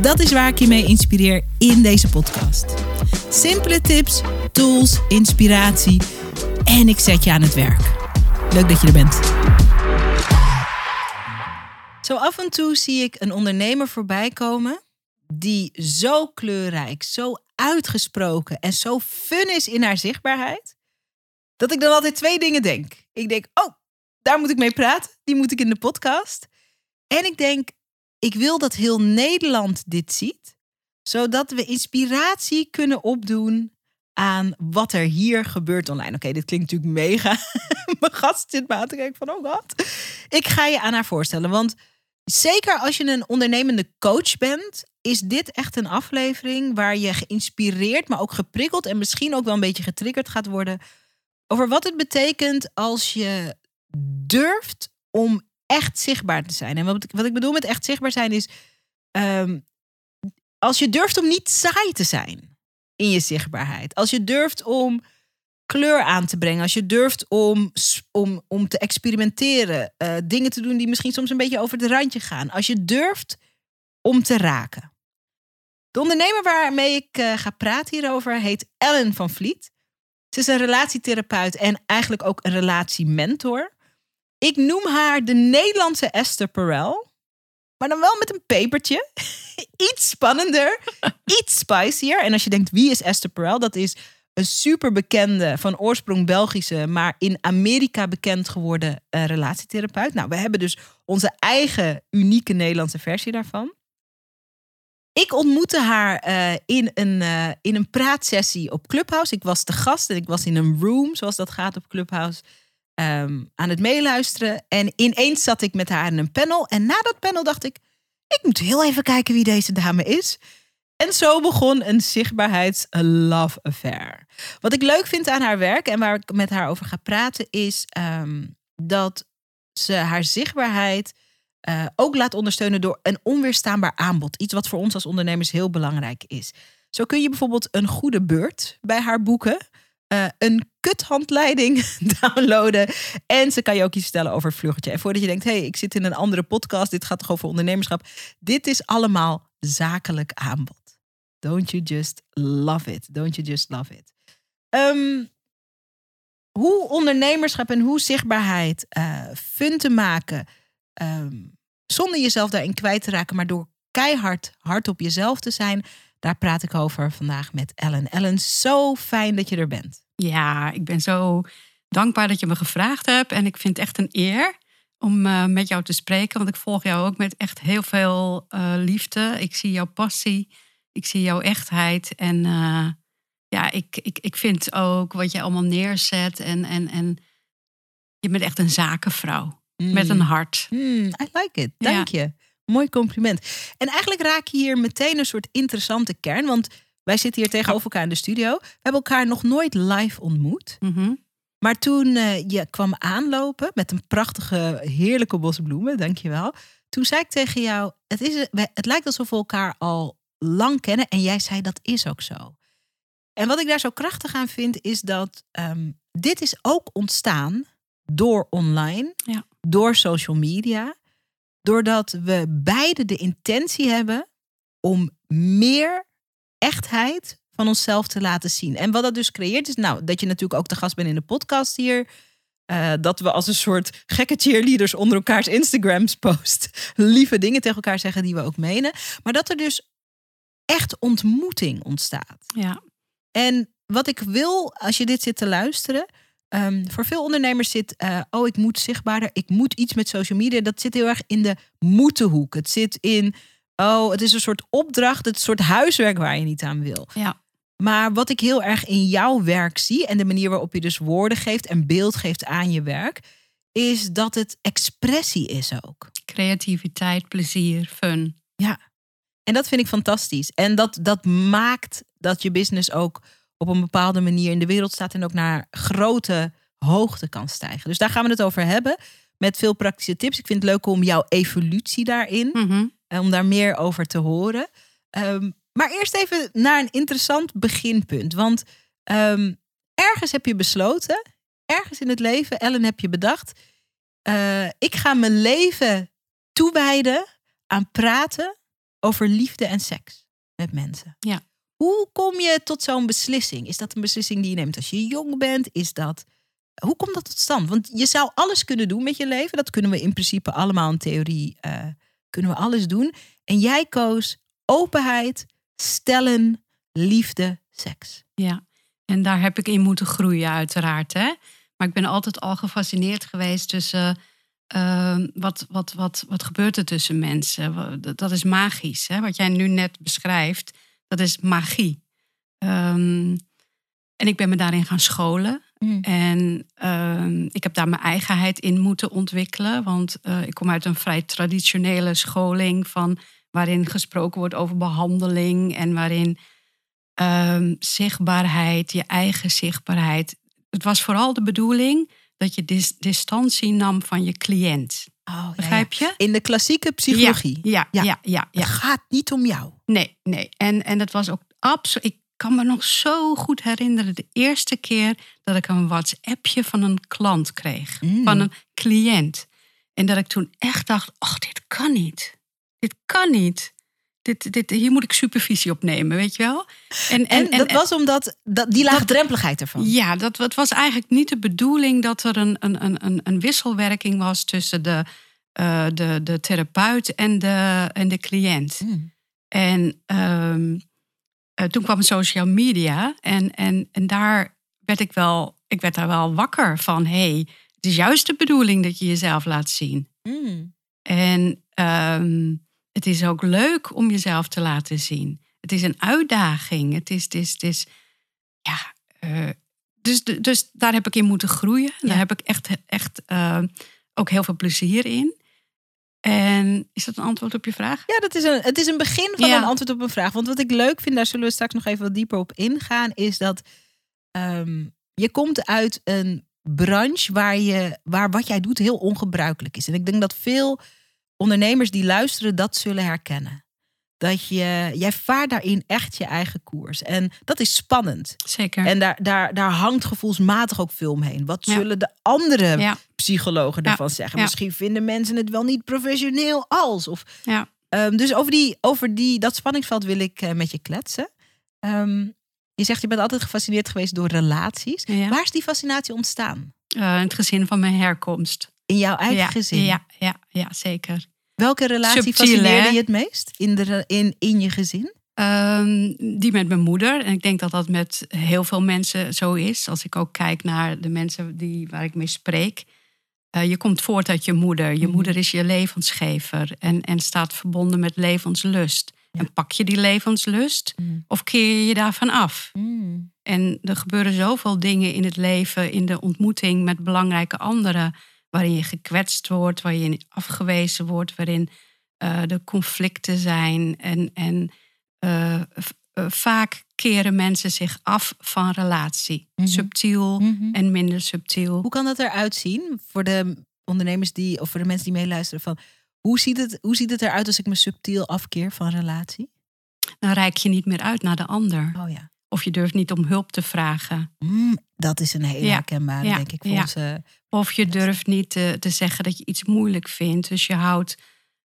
Dat is waar ik je mee inspireer in deze podcast. Simpele tips, tools, inspiratie en ik zet je aan het werk. Leuk dat je er bent. Zo af en toe zie ik een ondernemer voorbij komen die zo kleurrijk, zo uitgesproken en zo fun is in haar zichtbaarheid, dat ik dan altijd twee dingen denk. Ik denk, oh, daar moet ik mee praten, die moet ik in de podcast. En ik denk, ik wil dat heel Nederland dit ziet, zodat we inspiratie kunnen opdoen aan wat er hier gebeurt online. Oké, dit klinkt natuurlijk mega. Mijn gast zit me van, oh god. Ik ga je aan haar voorstellen, want zeker als je een ondernemende coach bent, is dit echt een aflevering waar je geïnspireerd, maar ook geprikkeld en misschien ook wel een beetje getriggerd gaat worden over wat het betekent als je durft om echt zichtbaar te zijn. En wat ik, wat ik bedoel met echt zichtbaar zijn is ehm, als je durft om niet saai te zijn in je zichtbaarheid. Als je durft om kleur aan te brengen. Als je durft om, om, om te experimenteren. Uh, dingen te doen die misschien soms een beetje over het randje gaan. Als je durft om te raken. De ondernemer waarmee ik uh, ga praten hierover heet Ellen van Vliet. Ze is een relatietherapeut en eigenlijk ook een relatiementor. Ik noem haar de Nederlandse Esther Perel. Maar dan wel met een pepertje. iets spannender, iets spicier. En als je denkt, wie is Esther Perel? Dat is een super bekende, van oorsprong Belgische, maar in Amerika bekend geworden uh, relatietherapeut. Nou, we hebben dus onze eigen unieke Nederlandse versie daarvan. Ik ontmoette haar uh, in, een, uh, in een praatsessie op Clubhouse. Ik was te gast en ik was in een room, zoals dat gaat op Clubhouse, um, aan het meeluisteren. En ineens zat ik met haar in een panel. En na dat panel dacht ik, ik moet heel even kijken wie deze dame is. En zo begon een zichtbaarheids-love affair. Wat ik leuk vind aan haar werk en waar ik met haar over ga praten, is um, dat ze haar zichtbaarheid uh, ook laat ondersteunen door een onweerstaanbaar aanbod. Iets wat voor ons als ondernemers heel belangrijk is. Zo kun je bijvoorbeeld een goede beurt bij haar boeken. Uh, een kuthandleiding downloaden. En ze kan je ook iets vertellen over vluchtje. En voordat je denkt, hé, hey, ik zit in een andere podcast. Dit gaat toch over ondernemerschap. Dit is allemaal zakelijk aanbod. Don't you just love it? Don't you just love it? Um, hoe ondernemerschap en hoe zichtbaarheid uh, fun te maken um, zonder jezelf daarin kwijt te raken, maar door keihard hard op jezelf te zijn. Daar praat ik over vandaag met Ellen. Ellen, zo fijn dat je er bent. Ja, ik ben zo dankbaar dat je me gevraagd hebt. En ik vind het echt een eer om uh, met jou te spreken. Want ik volg jou ook met echt heel veel uh, liefde. Ik zie jouw passie. Ik zie jouw echtheid. En uh, ja, ik, ik, ik vind ook wat je allemaal neerzet. En, en, en je bent echt een zakenvrouw. Met een mm. hart. Mm, I like it. Dank je. Mooi compliment. En eigenlijk raak je hier meteen een soort interessante kern. Want wij zitten hier tegenover elkaar in de studio. We hebben elkaar nog nooit live ontmoet. Mhm. Maar toen uh, je kwam aanlopen met een prachtige, heerlijke bos bloemen, dankjewel. Toen zei ik tegen jou, het, is, het lijkt alsof we elkaar al lang kennen. En jij zei, dat is ook zo. En wat ik daar zo krachtig aan vind, is dat um, dit is ook ontstaan door online. Ja door social media, doordat we beide de intentie hebben om meer echtheid van onszelf te laten zien. En wat dat dus creëert is, nou, dat je natuurlijk ook de gast bent in de podcast hier. Uh, dat we als een soort gekke cheerleaders onder elkaars Instagrams post lieve dingen tegen elkaar zeggen die we ook menen. Maar dat er dus echt ontmoeting ontstaat. Ja. En wat ik wil, als je dit zit te luisteren, Um, voor veel ondernemers zit, uh, oh, ik moet zichtbaarder, ik moet iets met social media. Dat zit heel erg in de moeten-hoek. Het zit in, oh, het is een soort opdracht, het soort huiswerk waar je niet aan wil. Ja. Maar wat ik heel erg in jouw werk zie en de manier waarop je dus woorden geeft en beeld geeft aan je werk, is dat het expressie is ook. Creativiteit, plezier, fun. Ja, en dat vind ik fantastisch. En dat, dat maakt dat je business ook op een bepaalde manier in de wereld staat en ook naar grote hoogte kan stijgen. Dus daar gaan we het over hebben met veel praktische tips. Ik vind het leuk om jouw evolutie daarin, Mhm. en om daar meer over te horen. Ehm, maar eerst even naar een interessant beginpunt. Want ehm, ergens heb je besloten, ergens in het leven, Ellen, heb je bedacht, eh, ik ga mijn leven toewijden aan praten over liefde en seks met mensen. Ja. Hoe kom je tot zo'n beslissing? Is dat een beslissing die je neemt als je jong bent? Is dat hoe komt dat tot stand? Want je zou alles kunnen doen met je leven. Dat kunnen we in principe allemaal in theorie. eh, kunnen we alles doen. En jij koos openheid, stellen, liefde, seks. Ja, en daar heb ik in moeten groeien, uiteraard. Hè? Maar ik ben altijd al gefascineerd geweest tussen. eh, wat, wat, wat, wat gebeurt er tussen mensen? Dat is magisch. Hè? Wat jij nu net beschrijft, dat is magie. Ehm, en ik ben me daarin gaan scholen. En ehm, ik heb daar mijn eigenheid in moeten ontwikkelen. Want eh, ik kom uit een vrij traditionele scholing van waarin gesproken wordt over behandeling en waarin ehm, zichtbaarheid, je eigen zichtbaarheid. Het was vooral de bedoeling dat je dis- distantie nam van je cliënt. Oh, Begrijp ja. je? In de klassieke psychologie. Ja, ja, Ja. ja, ja. ja. Het gaat niet om jou. Nee, nee. En, en dat was ook absoluut. Ik kan me nog zo goed herinneren de eerste keer dat ik een WhatsAppje van een klant kreeg, Mm. van een cliënt. En dat ik toen echt dacht: oh, dit kan niet. Dit kan niet. Dit, dit, hier moet ik supervisie op nemen, weet je wel? En, En, dat was omdat dat, die laagdrempeligheid ervan. Ja, dat, het was eigenlijk niet de bedoeling dat er een, een, een- een, wisselwerking was tussen de, eh, de, de therapeut en de, en de cliënt. Mm. En ehm, eh, toen kwam social media en, en, en daar werd ik wel, ik werd daar wel wakker van. hey, het is juist de bedoeling dat je jezelf laat zien. Mm. En ehm, het is ook leuk om jezelf te laten zien. Het is een uitdaging. Het is, het is, het is ja. eh, dus, dus daar heb ik in moeten groeien. Ja. Daar heb ik echt, echt eh, ook heel veel plezier in. En is dat een antwoord op je vraag? Ja, dat is een, het is een begin van Ja. een antwoord op een vraag. Want wat ik leuk vind, daar zullen we straks nog even wat dieper op ingaan, is dat ehm, je komt uit een branche waar, je, waar wat jij doet heel ongebruikelijk is. En ik denk dat veel ondernemers die luisteren dat zullen herkennen. Dat je, jij vaart daarin echt je eigen koers. En dat is spannend. Zeker. En daar, daar, daar hangt gevoelsmatig ook veel omheen. Wat Ja. zullen de andere ja, psychologen Ja. ervan zeggen? Misschien vinden mensen het wel niet professioneel als. Of ja. Ehm, dus over, die, over die, dat spanningsveld wil ik eh, met je kletsen. Ehm, je zegt je bent altijd gefascineerd geweest door relaties. Waar is die fascinatie ontstaan? Eh, het gezin van mijn herkomst. In jouw eigen ja, gezin? Ja, ja, ja, zeker. Welke relatie Subtiel, fascineerde hè? je het meest in, de, in, in je gezin? Ehm, die met mijn moeder. En ik denk dat dat met heel veel mensen zo is. Als ik ook kijk naar de mensen die, waar ik mee spreek. Eh, je komt voort uit je moeder. Je Mhm. moeder is je levensgever en, en staat verbonden met levenslust. Ja. En pak je die levenslust Mm. of keer je je daarvan af? Mm. En er gebeuren zoveel dingen in het leven, in de ontmoeting met belangrijke anderen, waarin je gekwetst wordt, waarin je afgewezen wordt, waarin eh er conflicten zijn. En, en eh, eh, vaak keren mensen zich af van relatie. Mhm. Subtiel Mhm. en minder subtiel. Hoe kan dat eruit zien voor de ondernemers die, of voor de mensen die meeluisteren? Van, hoe, ziet het, hoe ziet het eruit als ik me subtiel afkeer van relatie? Dan reik je niet meer uit naar de ander. Oh ja. Of je durft niet om hulp te vragen. Mm, dat is een hele Ja. herkenbare, Ja. denk ik, voor Ja. onze... Of je durft niet te, te zeggen dat je iets moeilijk vindt. Dus je houdt,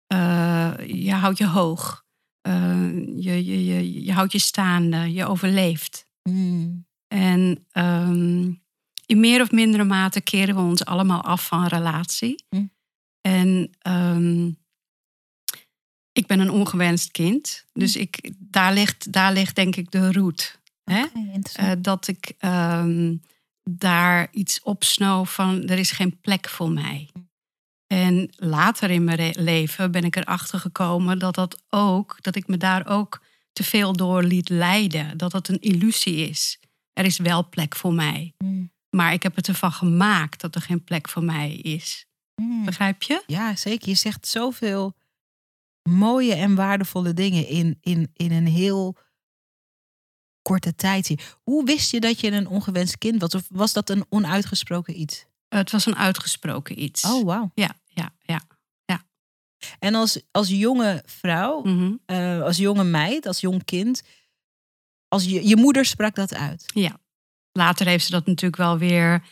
eh, je, houdt je hoog. Eh, je, je, je, je houdt je staande. Je overleeft. Mm. En ehm, in meer of mindere mate keren we ons allemaal af van relatie. Hm. En ehm, ik ben een ongewenst kind. Hm. Dus ik, daar, ligt, daar ligt denk ik de root. Hè? Eh, dat ik ehm, daar iets opsnoof van er is geen plek voor mij. En later in mijn leven ben ik erachter gekomen dat dat ook, dat ik me daar ook te veel door liet leiden. Dat het een illusie is. Er is wel plek voor mij. Mm. Maar ik heb het ervan gemaakt dat er geen plek voor mij is. Mm. Begrijp je? Ja, zeker. Je zegt zoveel mooie en waardevolle dingen in, in, in een heel korte tijd. Hoe wist je dat je een ongewenst kind was? Of was dat een onuitgesproken iets? Het was een uitgesproken iets. Oh, wauw. Ja, ja, ja. En als, als jonge vrouw, Mhm. eh, als jonge meid, als jong kind, als je, je moeder sprak dat uit. Ja. Later heeft ze dat natuurlijk wel weer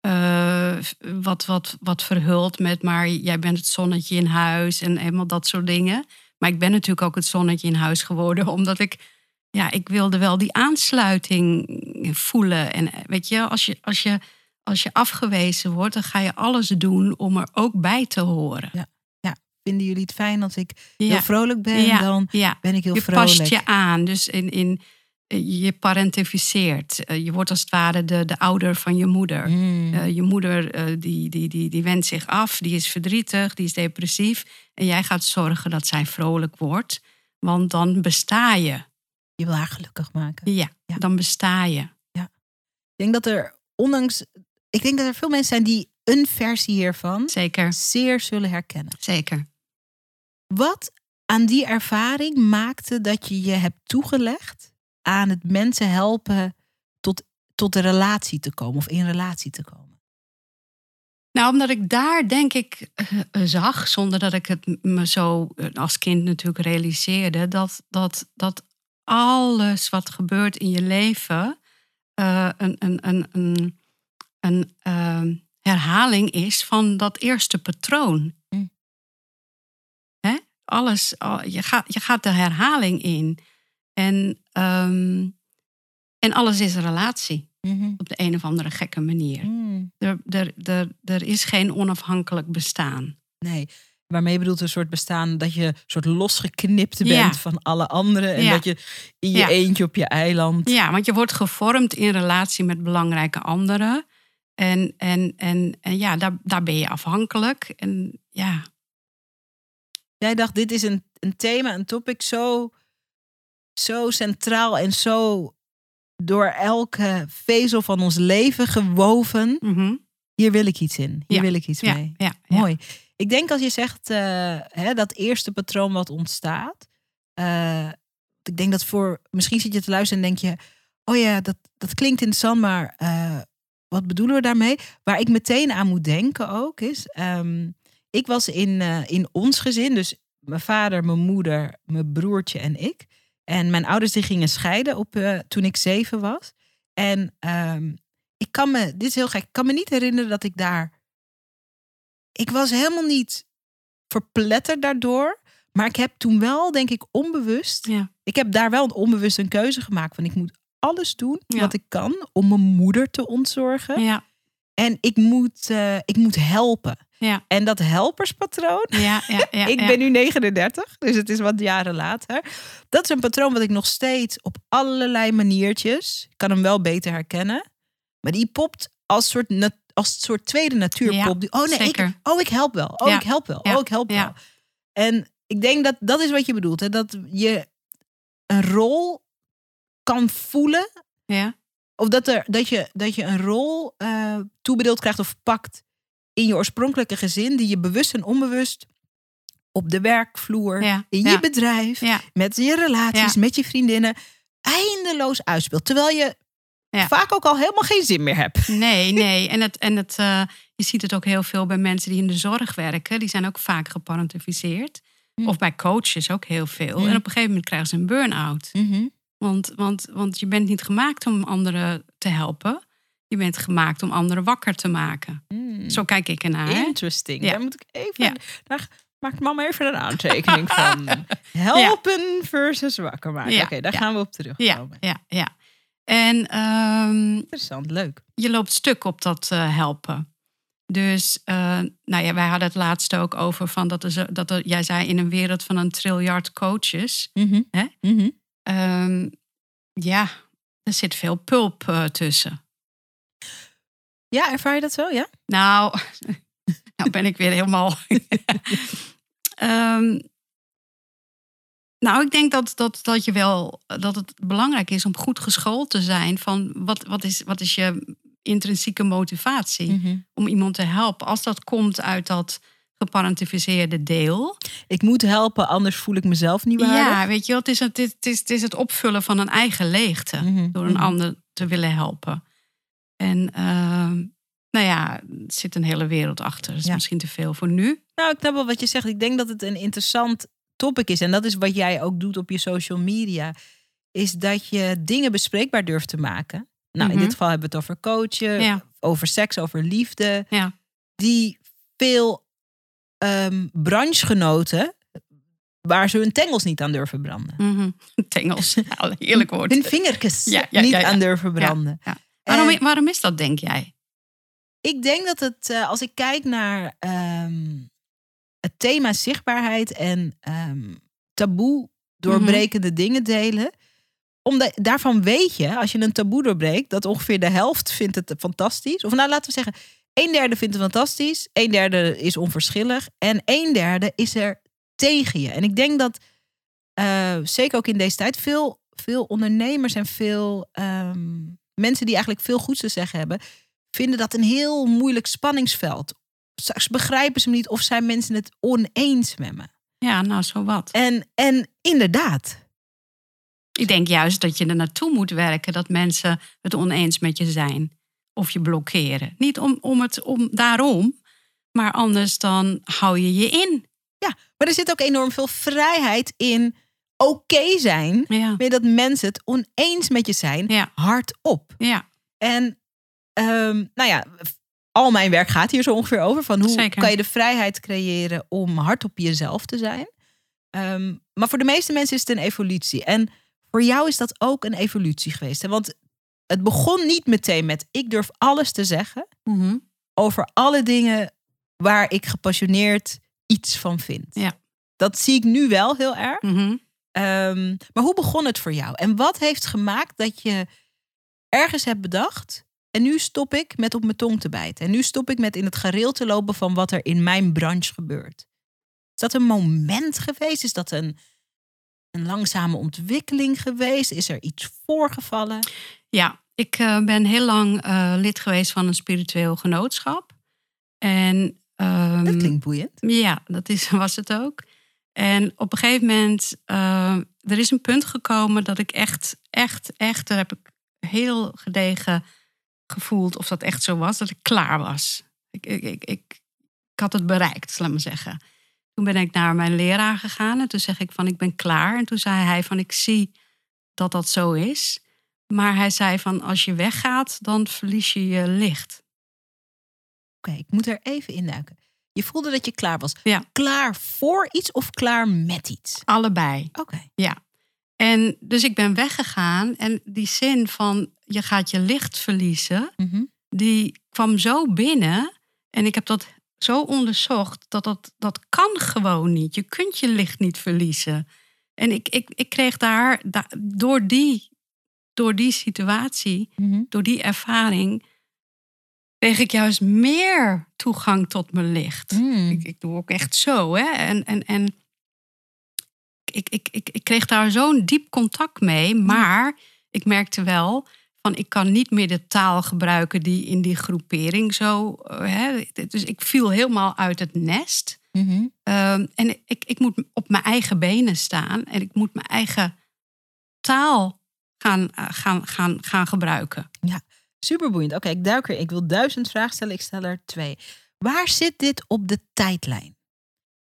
eh, wat, wat, wat verhuld met, maar jij bent het zonnetje in huis en helemaal dat soort dingen. Maar ik ben natuurlijk ook het zonnetje in huis geworden, omdat ik, ja, ik wilde wel die aansluiting voelen. En eh, weet je, als je, als je, als je afgewezen wordt, dan ga je alles doen om er ook bij te horen. Vinden jullie het fijn als ik heel Ja, vrolijk ben? Ja, Dan ja. ben ik heel je vrolijk. past je aan. Dus in, in, je parentificeert. Eh, Je wordt als het ware de, de ouder van je moeder. Mm. Eh, je moeder eh, die, die, die, die wendt zich af, die is verdrietig, die is depressief. En jij gaat zorgen dat zij vrolijk wordt. Want dan besta je. Je wil haar gelukkig maken. Ja, Ja. dan besta je. Ik denk dat er, ondanks. Ik denk dat er veel mensen zijn die een versie hiervan Zeker, zeer zullen herkennen. zeker. Wat aan die ervaring maakte dat je je hebt toegelegd aan het mensen helpen tot, tot de relatie te komen of in relatie te komen? Nou, omdat ik daar denk ik eh, eh, zag, zonder dat ik het me zo eh, als kind natuurlijk realiseerde, dat, dat, dat alles wat gebeurt in je leven eh, een, een, een, een, een ehm, herhaling is van dat eerste patroon. Mm. Hè? Alles, al- je, gaat, je gaat de herhaling in. En, ehm, en alles is een relatie op de een of andere gekke manier. Mm. Er, er, er, er is geen onafhankelijk bestaan. Nee, waarmee bedoelt een soort bestaan dat je een soort losgeknipt bent Ja. van alle anderen. En Ja. dat je in je Ja. eentje op je eiland. Ja, want je wordt gevormd in relatie met belangrijke anderen. En, en, en, en ja, daar, daar ben je afhankelijk. En ja, Jij dacht, dit is een, een thema, een topic zo, zo centraal en zo door elke vezel van ons leven gewoven. mhm. Hier wil ik iets in. Hier wil ik iets mee. ja, ja. Mooi. Ik denk als je zegt eh, hè, dat eerste patroon wat ontstaat. eh, ik denk dat voor. Misschien zit je te luisteren en denk je. Oh ja, dat, dat klinkt interessant, maar eh, wat bedoelen we daarmee? Waar ik meteen aan moet denken ook is. ehm, ik was in, in ons gezin, dus mijn vader, mijn moeder, mijn broertje en ik. En mijn ouders die gingen scheiden op, toen ik zeven was. En ehm, ik kan me, dit is heel gek, ik kan me niet herinneren dat ik daar. Ik was helemaal niet verpletterd daardoor. Maar ik heb toen wel, denk ik, onbewust. Ja. Ik heb daar wel een onbewust een keuze gemaakt. Van ik moet alles doen Ja. wat ik kan om mijn moeder te ontzorgen. Ja, En ik moet, eh, ik moet helpen. ja, En dat helperspatroon. ja, ja, ja, ik ben nu 39, dus het is wat jaren later. Dat is een patroon wat ik nog steeds op allerlei maniertjes. Ik kan hem wel beter herkennen. Maar die popt als soort, nat- als soort tweede natuur. Ja, Oh nee, ik, oh ik help wel. Oh Ja, ik help wel. ja, Oh ik help ja. wel. En ik denk dat dat is wat je bedoelt. Hè? Dat je een rol kan voelen. ja, Of dat, er, dat, je, dat je een rol eh toebedeeld krijgt of pakt in je oorspronkelijke gezin. Die je bewust en onbewust op de werkvloer, ja, in je bedrijf, ja, met je relaties, met je vriendinnen. Eindeloos uitspeelt. Terwijl je Ja. vaak ook al helemaal geen zin meer hebt. Nee, nee. En, het, en het, eh, je ziet het ook heel veel bij mensen die in de zorg werken. Die zijn ook vaak geparentificeerd. Hm. Of bij coaches ook heel veel. Hm. En op een gegeven moment krijgen ze een burn-out. Want, want, want je bent niet gemaakt om anderen te helpen. Je bent gemaakt om anderen wakker te maken. Mm. Zo kijk ik ernaar. Interesting. Ja. Daar moet ik even. Ja. Daar maakt mama even een aantekening van. Helpen versus wakker maken. Oké, daar gaan we op terugkomen. ja, ja. En ehm, Interessant, leuk. je loopt stuk op dat eh, helpen. Dus eh, nou ja, wij hadden het laatst ook over van dat er, dat er, jij zei in een wereld van een triljard coaches. Hè? Ehm, ja, er zit veel pulp eh, tussen. Ja, ervaar je dat zo? Ja. Nou, nou ben ik weer helemaal. Ehm, nou, ik denk dat, dat, dat je wel dat het belangrijk is om goed geschoold te zijn van wat, wat, is, wat is je intrinsieke motivatie Mhm. om iemand te helpen. Als dat komt uit dat geparentificeerde deel. Ik moet helpen, anders voel ik mezelf niet waardig. Ja, weet je wel, het is, het, is, het, is, het is het opvullen van een eigen leegte. Mhm, Door een mhm. ander te willen helpen. En ehm, nou ja, er zit een hele wereld achter. Dat is Ja. misschien te veel voor nu. Nou, ik snap wel wat je zegt. Ik denk dat het een interessant topic is. En dat is wat jij ook doet op je social media. Is dat je dingen bespreekbaar durft te maken. Nou, in Mhm. dit geval hebben we het over coachen, Ja. over seks, over liefde. Ja. Die veel ehm branchegenoten, waar ze hun tengels niet aan durven branden. Mhm. Tengels, ja, heerlijk woord. Hun vingertjes Ja, niet aan durven branden. Ja. Waarom, waarom is dat, denk jij? Ik denk dat het, eh, als ik kijk naar ehm, het thema zichtbaarheid en ehm, taboe doorbrekende dingen delen. Omdat, daarvan weet je, als je een taboe doorbreekt, dat ongeveer de helft vindt het fantastisch. Of nou, laten we zeggen, een derde vindt het fantastisch, een derde is onverschillig en een derde is er tegen je. En ik denk dat, eh, zeker ook in deze tijd, veel, veel ondernemers en veel ehm, mensen die eigenlijk veel goeds te zeggen hebben, vinden dat een heel moeilijk spanningsveld. Straks begrijpen ze me niet of zijn mensen het oneens met me. Ja, nou, zo wat. En, en inderdaad, Ik denk juist dat je er naartoe moet werken dat mensen het oneens met je zijn. Of je blokkeren. Niet om, om het om daarom, maar anders dan hou je je in. maar er zit ook enorm veel vrijheid in oké zijn Ja, met dat mensen het oneens met je zijn, ja, hardop. ja. En ehm, nou ja, al mijn werk gaat hier zo ongeveer over. Van hoe Zeker. kan je de vrijheid creëren om hard op jezelf te zijn. Ehm, maar voor de meeste mensen is het een evolutie. En voor jou is dat ook een evolutie geweest. Hè? Want het begon niet meteen met ik durf alles te zeggen Mhm. over alle dingen waar ik gepassioneerd iets van vind. Ja. Dat zie ik nu wel heel erg. Mhm. Ehm, maar hoe begon het voor jou? En wat heeft gemaakt dat je ergens hebt bedacht... en nu stop ik met op mijn tong te bijten. En nu stop ik met in het gareel te lopen van wat er in mijn branche gebeurt. Is dat een moment geweest? Is dat een, een langzame ontwikkeling geweest? Is er iets voorgevallen? Ja, ik eh, ben heel lang eh, lid geweest van een spiritueel genootschap. En ehm, Dat klinkt boeiend. Ja, dat is, was het ook. En op een gegeven moment, eh, er is een punt gekomen dat ik echt, echt, echt, daar heb ik heel gedegen gevoeld of dat echt zo was, dat ik klaar was. Ik, ik, ik, ik, ik had het bereikt, laat maar zeggen. Toen ben ik naar mijn leraar gegaan en toen zeg ik van ik ben klaar. En toen zei hij van ik zie dat dat zo is. Maar hij zei van als je weggaat, dan verlies je je licht. Oké, ik moet er even induiken. Je voelde dat je klaar was. Ja. Klaar voor iets of klaar met iets? Allebei. Oké. En dus ik ben weggegaan en die zin van je gaat je licht verliezen, Mhm. die kwam zo binnen. En ik heb dat zo onderzocht dat dat, dat kan gewoon niet. Je kunt je licht niet verliezen. En ik, ik, ik kreeg daar, da- door, die, door die situatie, Mhm. door die ervaring, kreeg ik juist meer toegang tot mijn licht. Mm. Ik, ik doe ook echt zo. Hè? En, en, en ik, ik, ik, ik kreeg daar zo'n diep contact mee. Maar ik merkte wel van ik kan niet meer de taal gebruiken die in die groepering zo. eh, Hè? Dus ik viel helemaal uit het nest. Mhm. Ehm, en ik, ik moet op mijn eigen benen staan. En ik moet mijn eigen taal gaan, eh, gaan, gaan, gaan gebruiken. Super boeiend. Oké, ik duik er. Ik wil duizend vragen stellen. Ik stel er twee. Waar zit dit op de tijdlijn?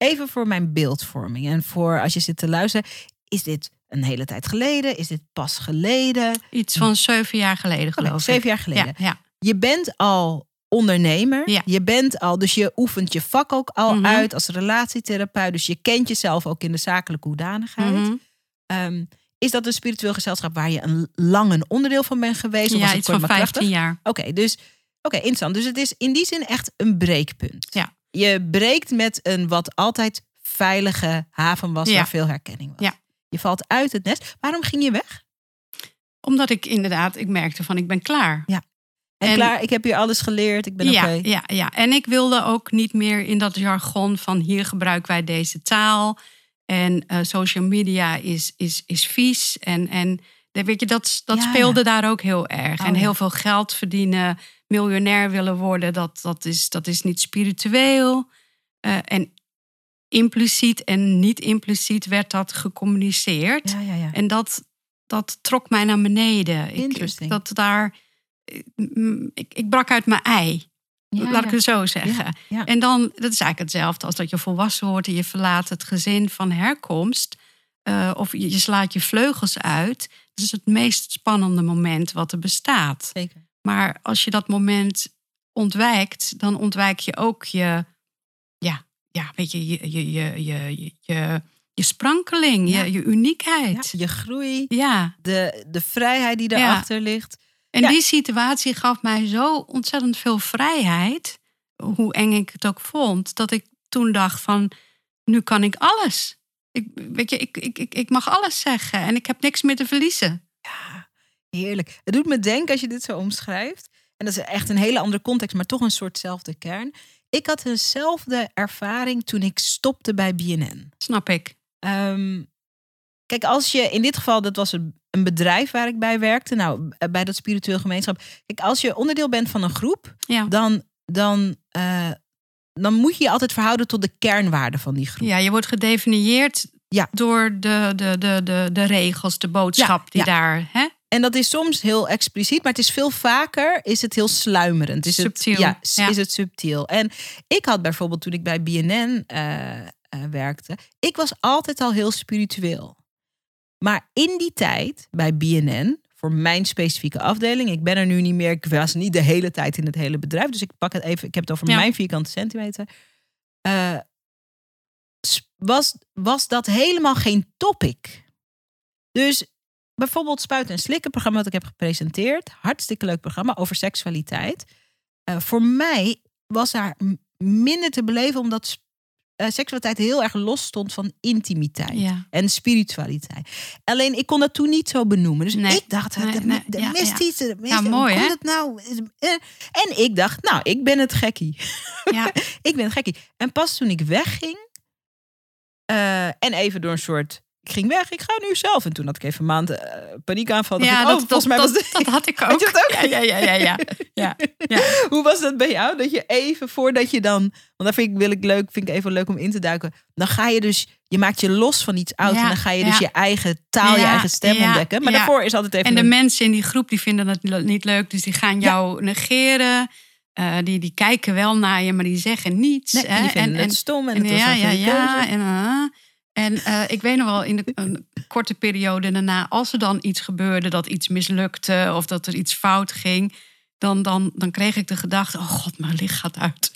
Even voor mijn beeldvorming en voor als je zit te luisteren. Is dit een hele tijd geleden? Is dit pas geleden? Iets van zeven jaar geleden, geloof ik. zeven jaar geleden. Ja, ja. Je bent al ondernemer. Ja. Je bent al, dus je oefent je vak ook al Mhm. uit als relatietherapeut. Dus je kent jezelf ook in de zakelijke hoedanigheid. Ehm, is dat een spiritueel gezelschap waar je een lang een onderdeel van bent geweest? of was Ja, het iets kort van maar krachtig? 15 jaar. Oké, dus oké, interessant. Dus het is in die zin echt een breekpunt. Ja. Je breekt met een wat altijd veilige haven was, Ja. waar veel herkenning was. Ja. Je valt uit het nest. Waarom ging je weg? Omdat ik inderdaad, ik merkte van ik ben klaar. En, En- klaar, ik heb hier alles geleerd. Ik ben ja, oké. ja, ja. En ik wilde ook niet meer in dat jargon van hier gebruiken wij deze taal. En eh, social media is, is, is vies. En, en dat- weet je, dat, dat Ja, speelde daar ook heel erg. Oh, en ja. heel veel geld verdienen, miljonair willen worden, dat, dat, is, dat is niet spiritueel. Eh, en impliciet en niet impliciet werd dat gecommuniceerd. Ja, ja, ja. En dat, dat trok mij naar beneden. Ik, dat daar, mm, ik, ik brak uit mijn ei. Ja, laat ik het zo zeggen. ja. En dan, dat is eigenlijk hetzelfde als dat je volwassen wordt en je verlaat het gezin van herkomst. eh, of je, je slaat je vleugels uit. Dat is het meest spannende moment wat er bestaat. Zeker. Maar als je dat moment ontwijkt, dan ontwijk je ook je, ja, ja weet je, je, je, je, je, je, je sprankeling, Ja. je, je Ja, uniekheid. je groei, Ja, de, de vrijheid die Ja. daarachter ligt. en die situatie gaf mij zo ontzettend veel vrijheid, hoe eng ik het ook vond, dat ik toen dacht van, nu kan ik alles. Ik, weet je, ik, ik, ik, ik mag alles zeggen en ik heb niks meer te verliezen. Ja, heerlijk. Het doet me denken als je dit zo omschrijft. En dat is echt een hele andere context, maar toch een soortzelfde kern. Ik had eenzelfde ervaring toen ik stopte bij BNN. Snap ik. Ehm, kijk, als je in dit geval, dat was een, bedrijf waar ik bij werkte, nou, bij dat spiritueel gemeenschap. Kijk, als je onderdeel bent van een groep, Ja. dan, dan, eh, dan moet je je altijd verhouden tot de kernwaarden van die groep. Ja, je wordt gedefinieerd Ja. door de, de, de, de, de regels, de boodschap Ja, die daar. Hè? En dat is soms heel expliciet, maar het is veel vaker is het heel sluimerend. Is Subtiel, Het, ja, ja. is het subtiel. En ik had bijvoorbeeld toen ik bij BNN eh, eh, werkte, ik was altijd al heel spiritueel. Maar in die tijd bij BNN, voor mijn specifieke afdeling, ik ben er nu niet meer, ik was niet de hele tijd in het hele bedrijf, dus ik pak het even, ik heb het over Ja. mijn vierkante centimeter. eh, was, was dat helemaal geen topic. Dus bijvoorbeeld Spuiten en Slikken, programma dat ik heb gepresenteerd. Hartstikke leuk programma over seksualiteit. Eh, voor mij was daar minder te beleven omdat eh, seksualiteit heel erg los stond van intimiteit. Ja. En spiritualiteit. Alleen ik kon dat toen niet zo benoemen. Dus Nee. ik dacht, Nee, er nee, ja, mist ja. iets. mist- Ja, hoe mooi, hè? het nou? Eh, En ik dacht, nou, ik ben het gekkie. Ja. ik ben het gekkie. En pas toen ik wegging, eh, en even door een soort. Ik ging weg, ik ga nu zelf. En toen had ik even een maand eh, paniekaanval. Ja, ik, dat, oh, dat, volgens mij dat, was dat had ik ook. Had je het ook? Ja, ja, ja, ja, ja. ja. Hoe was dat bij jou? Dat je even voordat je dan. Want dat vind ik, wil ik leuk, vind ik even leuk om in te duiken. Dan ga je dus. Je maakt je los van iets oud. Ja, en dan ga je dus ja. je eigen taal, je eigen stem ontdekken. Maar daarvoor is altijd even. En de een- mensen in die groep die vinden het le- niet leuk, dus die gaan jou negeren. Eh, die, die kijken wel naar je, maar die zeggen niets. Nee, hè? die vinden het stom en, En het was ja, ja, ja. En, uh, en eh, ik weet nog wel, in de, een korte periode daarna, als er dan iets gebeurde, dat iets mislukte of dat er iets fout ging, dan, dan, dan kreeg ik de gedachte: oh god, mijn licht gaat uit.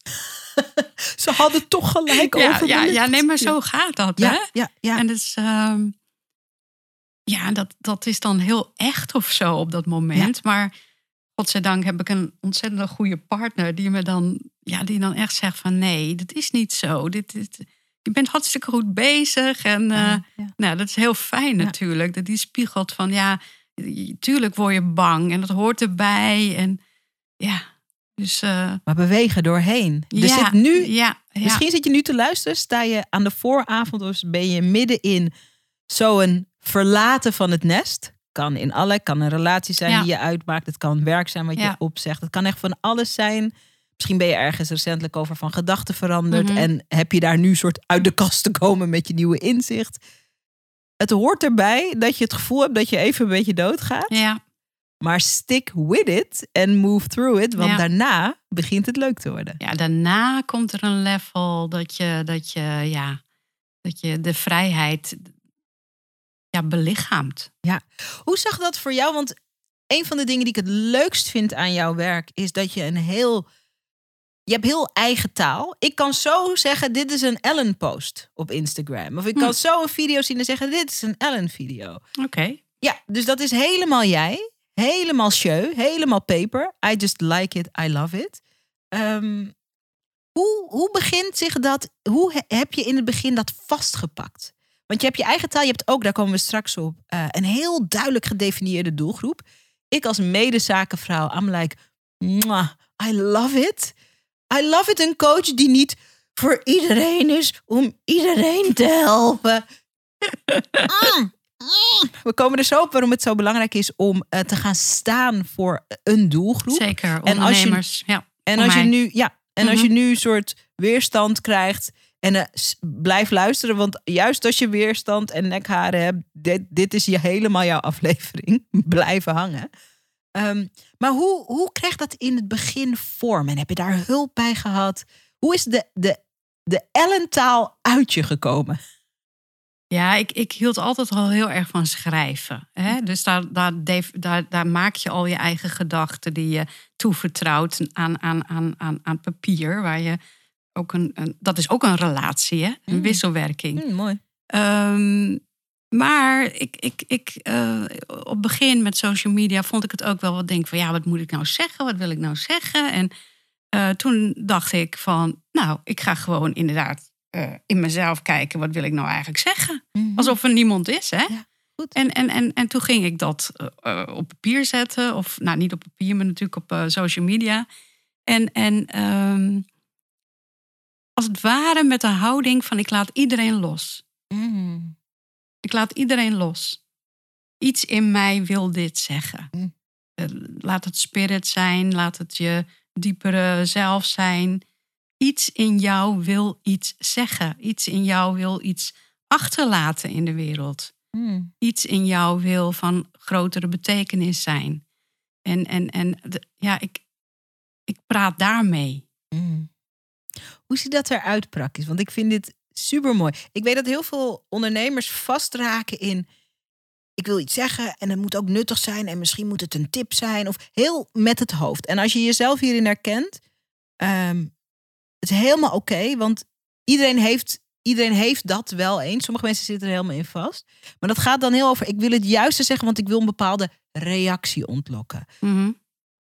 Ze hadden toch gelijk Ja, over ja, ja, nee, maar zo gaat dat. Ja, Hè? ja, ja. En dus, ehm, ja, dat, dat is dan heel echt of zo op dat moment. Maar godzijdank heb ik een ontzettend goede partner die me dan, ja, die dan echt zegt van nee, dit is niet zo. Dit, dit, je bent hartstikke goed bezig. En eh, Ja, ja. nou, dat is heel fijn natuurlijk. Dat die spiegelt van ja, tuurlijk word je bang en dat hoort erbij. En ja, dus eh, Maar bewegen doorheen. Dus zit nu ja. Misschien zit je nu te luisteren, sta je aan de vooravond of ben je midden in zo'n verlaten van het nest. Kan in alle, kan een relatie zijn die je uitmaakt. Het kan werk zijn wat je opzegt. Het kan echt van alles zijn. Misschien ben je ergens recentelijk over van gedachten veranderd. Mhm. En heb je daar nu soort uit de kast te komen met je nieuwe inzicht. Het hoort erbij dat je het gevoel hebt dat je even een beetje doodgaat. ja. Maar stick with it and move through it. Want Ja. daarna begint het leuk te worden. Ja, daarna komt er een level dat je, dat je, ja, dat je de vrijheid ja, belichaamt. Hoe zag dat voor jou? Want een van de dingen die ik het leukst vind aan jouw werk is dat je een heel. Je hebt heel eigen taal. Ik kan zo zeggen: dit is een Ellen-post op Instagram. Of ik kan Hm. zo een video zien en zeggen: dit is een Ellen-video. Oké. Ja, dus dat is helemaal jij. Helemaal show. Helemaal paper. I just like it. I love it. Ehm, hoe, hoe begint zich dat? Hoe he- heb je in het begin dat vastgepakt? Want je hebt je eigen taal. Je hebt ook, daar komen we straks op, eh, een heel duidelijk gedefinieerde doelgroep. Ik als medezakenvrouw, I'm like, mwah, I love it. I love it. Een coach die niet voor iedereen is om iedereen te helpen. Mm. We komen er zo op waarom het zo belangrijk is om eh, te gaan staan voor een doelgroep. Zeker, En als je- ondernemers. ja, En als je nu, ja, en als Mhm. je nu soort weerstand krijgt. En eh, blijf luisteren, want juist als je weerstand en nekharen hebt, dit, dit is je, helemaal jouw aflevering. Blijven hangen. Ehm, maar hoe, hoe krijgt dat in het begin vorm? En heb je daar hulp bij gehad? Hoe is de, de, de Ellentaal uit je gekomen? Ja, ik, ik hield altijd al heel erg van schrijven. Hè? Dus daar, daar, daar, daar maak je al je eigen gedachten die je toevertrouwt aan, aan, aan, aan, aan papier. Waar je ook een, een, dat is ook een relatie, hè? een Mm. wisselwerking. Hm, mooi. Ehm, maar ik, ik, ik, eh, op het begin met social media vond ik het ook wel wat denk van ja, wat moet ik nou zeggen? Wat wil ik nou zeggen? En eh, toen dacht ik van, nou, ik ga gewoon inderdaad eh, in mezelf kijken, wat wil ik nou eigenlijk zeggen? Mhm. Alsof er niemand is, hè? Ja, goed. En, en, en, en toen ging ik dat op papier zetten. Of nou, niet op papier, maar natuurlijk op social media. En, en ehm, als het ware met de houding van ik laat iedereen los. Mhm. Ik laat iedereen los. Iets in mij wil dit zeggen. Mm. Eh, Laat het spirit zijn, laat het je diepere zelf zijn. Iets in jou wil iets zeggen. Iets in jou wil iets achterlaten in de wereld. Mhm. Iets in jou wil van grotere betekenis zijn. En, en, en ja, ik, ik praat daarmee. Mm. Hoe ziet dat eruit praktisch? Want ik vind dit super mooi. Ik weet dat heel veel ondernemers vastraken in. Ik wil iets zeggen en het moet ook nuttig zijn en misschien moet het een tip zijn of heel met het hoofd. En als je jezelf hierin herkent, ehm, het is helemaal oké, want iedereen heeft, iedereen heeft dat wel eens. Sommige mensen zitten er helemaal in vast. Maar dat gaat dan heel over, ik wil het juiste zeggen, want ik wil een bepaalde reactie ontlokken. Mhm.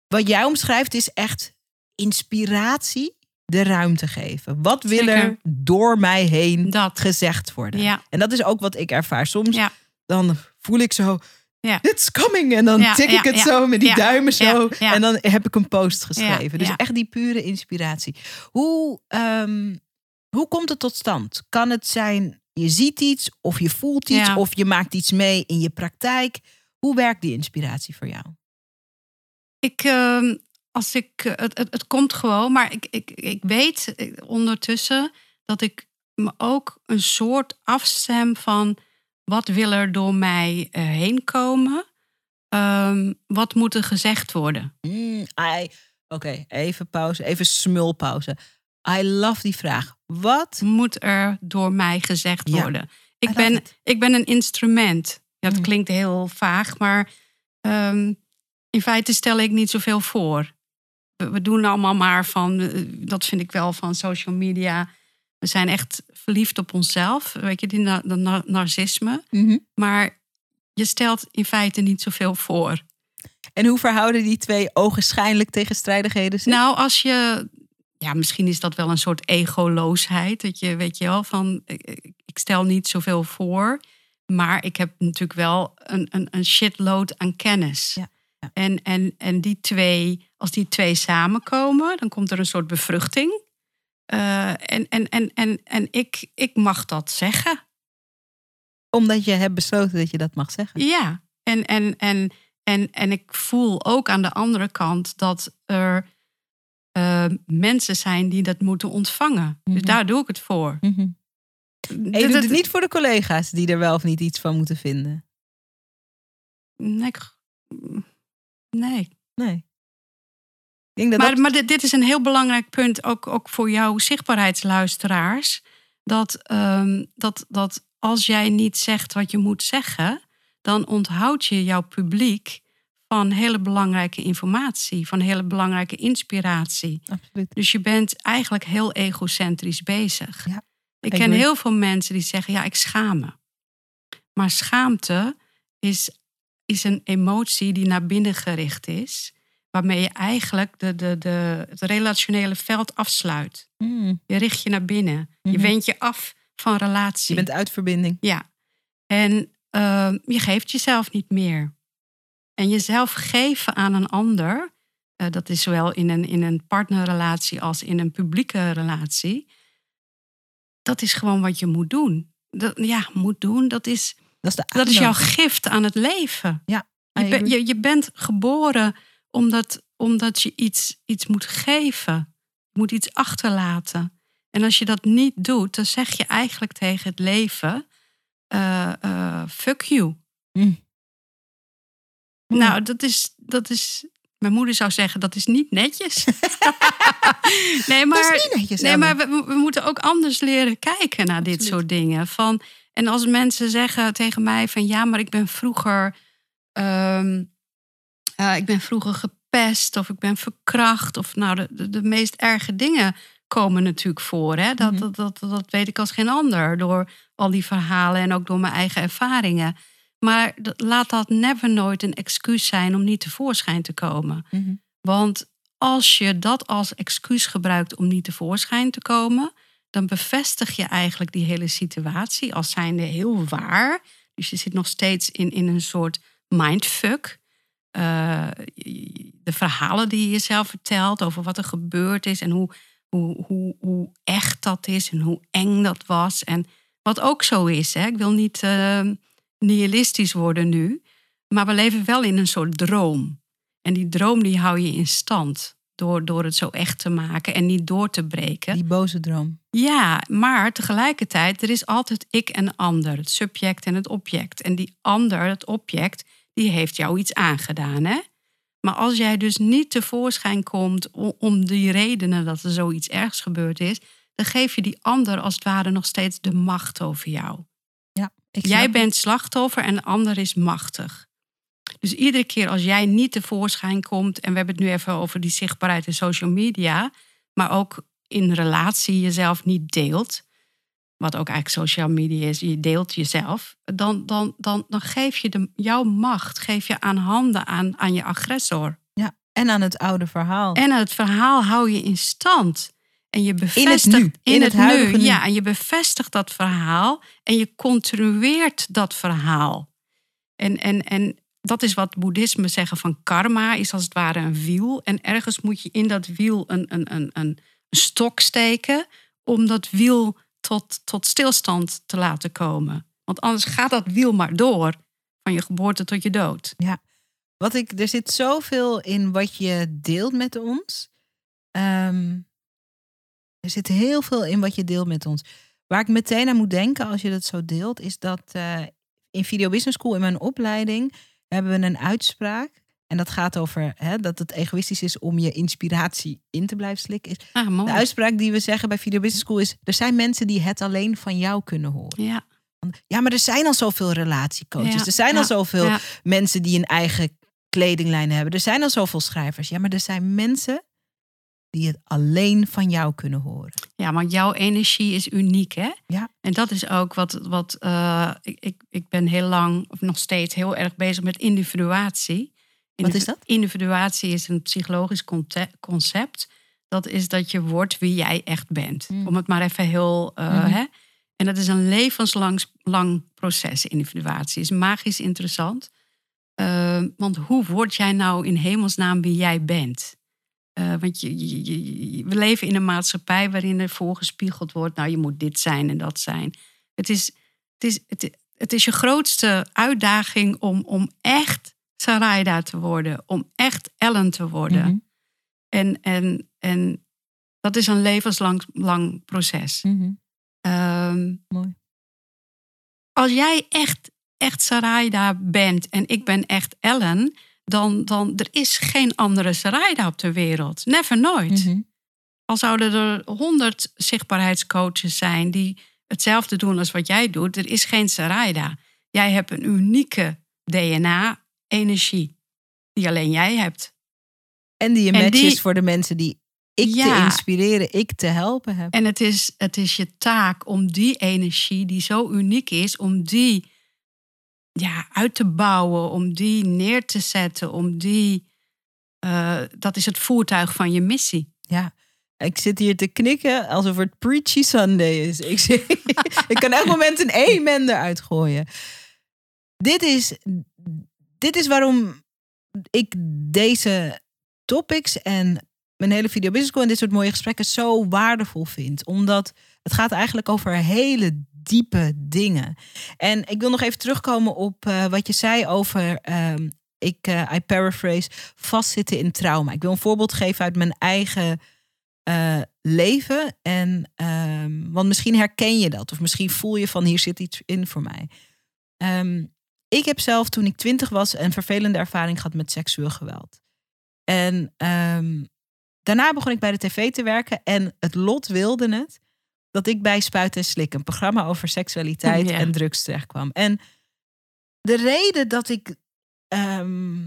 Wat jij omschrijft is echt inspiratie de ruimte geven. Wat wil Zeker. er door mij heen Dat. gezegd worden? Ja, En dat is ook wat ik ervaar. Soms Ja. dan voel ik zo, Ja. it's coming. En dan tik ik het zo met die duimen zo. En dan heb ik een post geschreven. Dus echt die pure inspiratie. Hoe, ehm, hoe komt het tot stand? Kan het zijn, je ziet iets of je voelt iets of je maakt iets mee in je praktijk? Hoe werkt die inspiratie voor jou? Ik, ehm, als ik, eh, het, het, het komt gewoon, maar ik, ik, ik weet eh, ondertussen dat ik me ook een soort afstem van wat wil er door mij eh, heen komen? Ehm, wat moet er gezegd worden? Mm, Oké, even pauze, even smulpauze. I love die vraag. Wat? Moet er door mij gezegd Ja, worden? Ik ben, it. ik ben een instrument. Ja, dat Mm. klinkt heel vaag, maar ehm, in feite stel ik niet zoveel voor. We, doen allemaal maar van, eh, dat vind ik wel van social media. We zijn echt verliefd op onszelf, weet je, die na- dat na- narcisme. Mhm. Maar je stelt in feite niet zoveel voor. En hoe verhouden die twee ogenschijnlijk tegenstrijdigheden zich? Nou, als je. Ja, misschien is dat wel een soort egoloosheid. Dat je, weet je wel, van. Ik, stel niet zoveel voor. Maar ik heb natuurlijk wel een, een, een shitload aan kennis. Ja. En, en, en die twee, als die twee samenkomen, dan komt er een soort bevruchting. Eh, en en, en, en, en ik, ik mag dat zeggen. Omdat je hebt besloten dat je dat mag zeggen. Ja, en, en, en, en, en ik voel ook aan de andere kant dat er eh, mensen zijn die dat moeten ontvangen. Dus Mhm. daar doe ik het voor. En je Dat- doet dat- het niet voor de collega's die er wel of niet iets van moeten vinden. Nee. ik- nee. Nee. Ik denk dat Maar, dat... maar dit, dit is een heel belangrijk punt, ook, ook voor jouw zichtbaarheidsluisteraars. Dat, ehm, dat, dat als jij niet zegt wat je moet zeggen, dan onthoud je jouw publiek van hele belangrijke informatie, van hele belangrijke inspiratie. Absoluut. Dus je bent eigenlijk heel egocentrisch bezig. Ja, ik ken heel veel mensen die zeggen: ja, ik schaam me. Maar schaamte is, is een emotie die naar binnen gericht is, waarmee je eigenlijk de, de, de, het relationele veld afsluit. Mm. Je richt je naar binnen. Je Mhm. wendt je af van relatie. Je bent uit verbinding. Ja. En ehm, je geeft jezelf niet meer. En jezelf geven aan een ander, eh, dat is zowel in een, in een partnerrelatie als in een publieke relatie, dat is gewoon wat je moet doen. Dat, ja, moet doen, dat is, Dat is, de dat is jouw gift aan het leven. Ja, Je, ben- je, je bent geboren omdat, omdat je iets, iets moet geven. Je moet iets achterlaten. En als je dat niet doet, dan zeg je eigenlijk tegen het leven: eh, eh, fuck you. Mm. Nou, dat is, dat is. Mijn moeder zou zeggen dat is niet netjes. nee, maar, dat is niet netjes. nee, maar we, we moeten ook anders leren kijken naar dit soort dingen. Van, en als mensen zeggen tegen mij van ja, maar ik ben vroeger, ehm, eh, ik ben vroeger gepest of ik ben verkracht of nou de, de, de meest erge dingen komen natuurlijk voor. Hè? Dat, Mhm. dat, dat, dat weet ik als geen ander door al die verhalen en ook door mijn eigen ervaringen. Maar laat dat never nooit een excuus zijn om niet tevoorschijn te komen. Mhm. Want als je dat als excuus gebruikt om niet tevoorschijn te komen, dan bevestig je eigenlijk die hele situatie als zijnde heel waar. Dus je zit nog steeds in, in een soort mindfuck. Eh, de verhalen die je jezelf vertelt over wat er gebeurd is en hoe, hoe, hoe, hoe echt dat is en hoe eng dat was. En wat ook zo is, hè? ik wil niet eh, nihilistisch worden nu, maar we leven wel in een soort droom. En die droom die hou je in stand door, door het zo echt te maken en niet door te breken. Die boze droom. Ja, maar tegelijkertijd, er is altijd ik en ander, het subject en het object. En die ander, het object, die heeft jou iets aangedaan. Hè? Maar als jij dus niet tevoorschijn komt om die redenen dat er zoiets ergs gebeurd is, dan geef je die ander als het ware nog steeds de macht over jou. Ja, ik Jij bent slachtoffer en de ander is machtig. Dus iedere keer als jij niet tevoorschijn komt, en we hebben het nu even over die zichtbaarheid in social media, maar ook in relatie jezelf niet deelt, wat ook eigenlijk social media is, je deelt jezelf, dan, dan, dan, dan geef je de, jouw macht geef je aan handen aan, aan je agressor. Ja, en aan het oude verhaal. En het verhaal hou je in stand. En je bevestigt nu, in het nu. Ja, en je bevestigt dat verhaal en je continueert dat verhaal. En, en, en dat is wat boeddhisme zeggen van karma, is als het ware een wiel. En ergens moet je in dat wiel een, een, een, een stok steken om dat wiel tot, tot stilstand te laten komen. Want anders gaat dat wiel maar door, van je geboorte tot je dood. Wat ik, er zit zoveel in wat je deelt met ons. Ehm, er zit heel veel in wat je deelt met ons. Waar ik meteen aan moet denken als je dat zo deelt, is dat eh, in Video Business School in mijn opleiding hebben we een uitspraak. En dat gaat over hè, dat het egoïstisch is om je inspiratie in te blijven slikken. Is Ah, de uitspraak die we zeggen bij Video Business School is: er zijn mensen die het alleen van jou kunnen horen. Ja, Ja, maar er zijn al zoveel relatiecoaches. Ja, er zijn al zoveel ja. mensen die een eigen kledinglijn hebben. Er zijn al zoveel schrijvers. Ja, maar er zijn mensen die het alleen van jou kunnen horen. Ja, want jouw energie is uniek, hè? Ja. En dat is ook wat, wat eh, ik, ik, ben heel lang, of nog steeds heel erg bezig met individuatie. Wat is dat? Individuatie is een psychologisch concept. Dat is dat je wordt wie jij echt bent. Mm. Om het maar even heel. eh, Mhm. hè? En dat is een levenslang lang proces, individuatie. Is magisch interessant. Eh, want hoe word jij nou in hemelsnaam wie jij bent? Eh, want je, je- we leven in een maatschappij waarin er voorgespiegeld wordt, nou je moet dit zijn en dat zijn. Het is, het is, het, het is je grootste uitdaging om, om echt Sarayda te worden, om echt Ellen te worden. Mhm. En, en, en dat is een levenslang lang proces. Mhm. Ehm, Mooi. als jij echt, echt Sarayda bent en ik ben echt Ellen, dan, dan er is geen andere Sarayda op de wereld. Never nooit. Mhm. Al zouden er honderd zichtbaarheidscoaches zijn die hetzelfde doen als wat jij doet, er is geen Sarayda. Jij hebt een unieke DNA-energie die alleen jij hebt. En die een En match die- is voor de mensen die ik te inspireren, ik te helpen heb. En het is, het is je taak om die energie, die zo uniek is, om die ja, uit te bouwen, om die neer te zetten, om die. eh, dat is het voertuig van je missie. Ja. Ik zit hier te knikken alsof het Preachy Sunday is. Ik, ik kan elk moment een amen eruit gooien. Dit is, dit is waarom ik deze topics en mijn hele video business school en dit soort mooie gesprekken zo waardevol vind. Omdat het gaat eigenlijk over hele diepe dingen. En ik wil nog even terugkomen op eh, wat je zei over, ehm, ik, eh, I paraphrase, vastzitten in trauma. Ik wil een voorbeeld geven uit mijn eigen eh, leven. En, ehm, want misschien herken je dat. Of misschien voel je van hier zit iets in voor mij. Ehm, ik heb zelf toen ik twintig was een vervelende ervaring gehad met seksueel geweld. En daarna begon ik bij de tv te werken. En het lot wilde het dat ik bij Spuit en Slik, een programma over seksualiteit Ja. en drugs terecht kwam. En de reden dat ik ehm,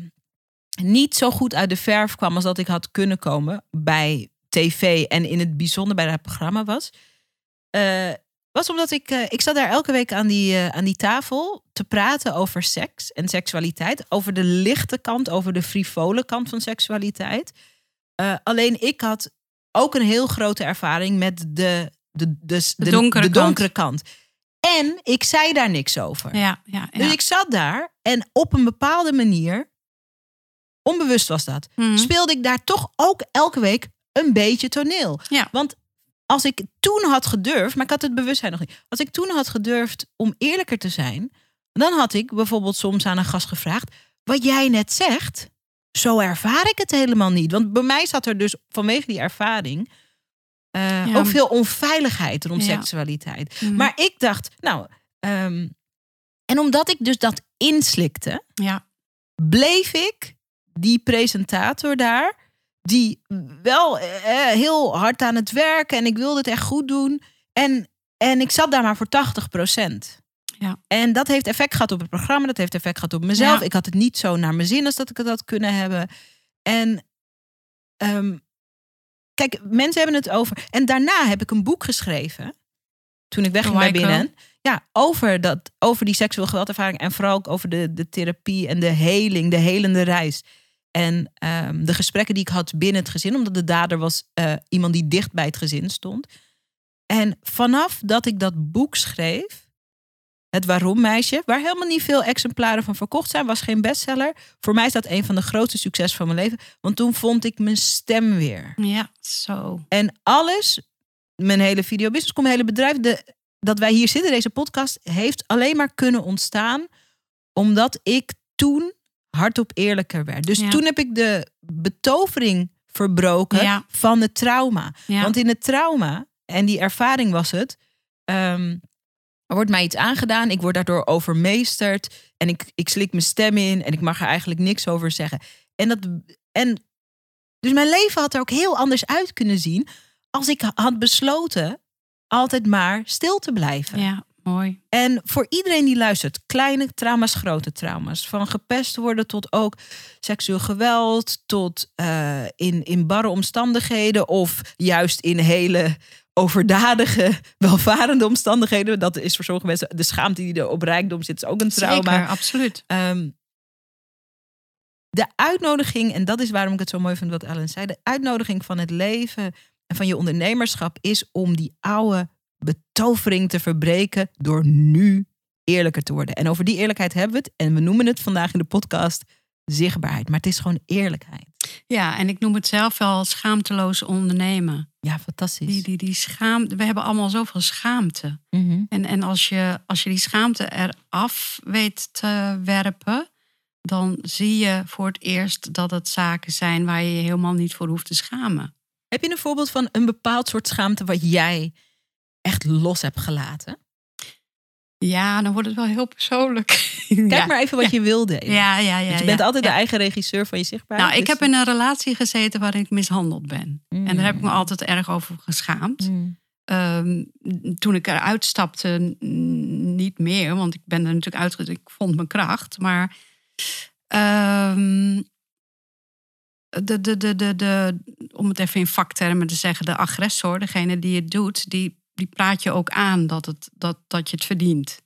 niet zo goed uit de verf kwam als dat ik had kunnen komen bij tv en in het bijzonder bij dat programma was, eh, was omdat ik, eh, ik zat daar elke week aan die, eh, aan die tafel te praten over seks en seksualiteit, over de lichte kant, over de frivole kant van seksualiteit. Alleen ik had ook een heel grote ervaring met de, de, de, de, donkere de kant. donkere kant. En ik zei daar niks over. Ja, ja, ja. Dus ik zat daar en op een bepaalde manier, onbewust was dat, Mhm. speelde ik daar toch ook elke week een beetje toneel. Ja. Want als ik toen had gedurfd, maar ik had het bewustzijn nog niet. Als ik toen had gedurfd om eerlijker te zijn, dan had ik bijvoorbeeld soms aan een gast gevraagd: wat jij net zegt, zo ervaar ik het helemaal niet. Want bij mij zat er dus vanwege die ervaring eh, Ja. ook veel onveiligheid rond Ja. seksualiteit. Mhm. Maar ik dacht, nou, ehm, en omdat ik dus dat inslikte, ja. bleef ik die presentator daar, die wel eh, heel hard aan het werken en ik wilde het echt goed doen. En, en ik zat daar maar voor 80 Ja. En dat heeft effect gehad op het programma, dat heeft effect gehad op mezelf. Ja. Ik had het niet zo naar mijn zin als dat ik het had kunnen hebben. En ehm, kijk, mensen hebben het over. En daarna heb ik een boek geschreven. Toen ik wegging bij Waiko. binnen. Ja, over, dat, over die seksueel geweldervaring. En vooral ook over de, de therapie en de heling, de helende reis. En ehm, de gesprekken die ik had binnen het gezin. Omdat de dader was eh, iemand die dicht bij het gezin stond. En vanaf dat ik dat boek schreef. Het Waarom Meisje, waar helemaal niet veel exemplaren van verkocht zijn, was geen bestseller. Voor mij is dat een van de grootste succes van mijn leven. Want toen vond ik mijn stem weer. Ja, zo. En alles, mijn hele videobusiness, mijn hele bedrijf, de, dat wij hier zitten, deze podcast, heeft alleen maar kunnen ontstaan omdat ik toen hardop eerlijker werd. Dus Ja. toen heb ik de betovering verbroken Ja. van het trauma. Ja. Want in het trauma, en die ervaring was het, ehm, er wordt mij iets aangedaan, ik word daardoor overmeesterd en ik, ik slik mijn stem in en ik mag er eigenlijk niks over zeggen. En dat, en dus mijn leven had er ook heel anders uit kunnen zien als ik had besloten altijd maar stil te blijven. ja, mooi. En voor iedereen die luistert, kleine trauma's, grote trauma's. Van gepest worden tot ook seksueel geweld, tot eh, in, in barre omstandigheden of juist in hele overdadige, welvarende omstandigheden. Dat is voor sommige mensen de schaamte die er op rijkdom zit, is ook een trauma. Zeker, absoluut. Ehm, de uitnodiging, en dat is waarom ik het zo mooi vind wat Ellen zei, de uitnodiging van het leven en van je ondernemerschap is om die oude betovering te verbreken door nu eerlijker te worden. En over die eerlijkheid hebben we het. En we noemen het vandaag in de podcast zichtbaarheid. Maar het is gewoon eerlijkheid. Ja, en ik noem het zelf wel schaamteloos ondernemen. Ja, fantastisch. Die, die, die schaamte, we hebben allemaal zoveel schaamte. Mhm. En, en als, je, als je die schaamte eraf weet te werpen, dan zie je voor het eerst dat het zaken zijn waar je je helemaal niet voor hoeft te schamen. Heb je een voorbeeld van een bepaald soort schaamte wat jij echt los hebt gelaten? Ja, dan wordt het wel heel persoonlijk. Kijk ja. maar even wat je wil delen. Ja, ja, ja. Want je bent altijd de eigen regisseur van je zichtbaarheid. Nou, ik dus- heb in een relatie gezeten waarin ik mishandeld ben. En daar heb ik me Mm. altijd erg over geschaamd. Mm. Ehm, toen ik eruit stapte, niet meer, want ik ben er natuurlijk uit. Ik vond mijn kracht, maar ehm, de, de, de, de, de, om het even in vaktermen te zeggen, de agressor, degene die het doet, die, die praat je ook aan dat, het, dat, dat je het verdient.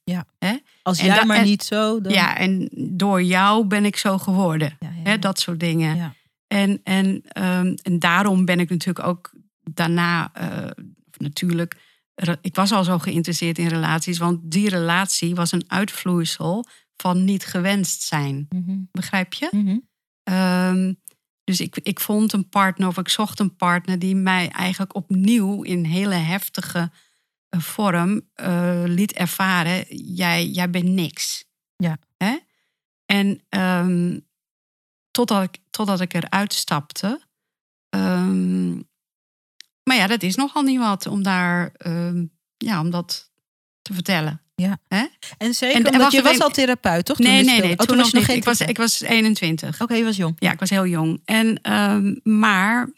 Als En jij da- maar en- niet zo. Dan... Ja, en door jou ben ik zo geworden. Ja, ja, Hè, ja. dat soort dingen. Ja. En, en, ehm, en daarom ben ik natuurlijk ook daarna, eh, natuurlijk, ik was al zo geïnteresseerd in relaties, want die relatie was een uitvloeisel van niet gewenst zijn. Mhm. Begrijp je? Mhm. Ehm, dus ik, ik vond een partner of ik zocht een partner die mij eigenlijk opnieuw in hele heftige vorm eh, liet ervaren: jij, jij bent niks. Ja. Hè? En ehm, totdat, ik, totdat ik eruit stapte. ehm, maar ja, dat is nogal niet wat om daar, ehm, ja, om dat te vertellen. En zeker, En- en omdat wacht je was al therapeut, toch? toen Nee, nee, nee. Oh, toen nog je niet. geen Ik was, ik was 21. Oké, je was jong. Ja, ik was heel jong. En, maar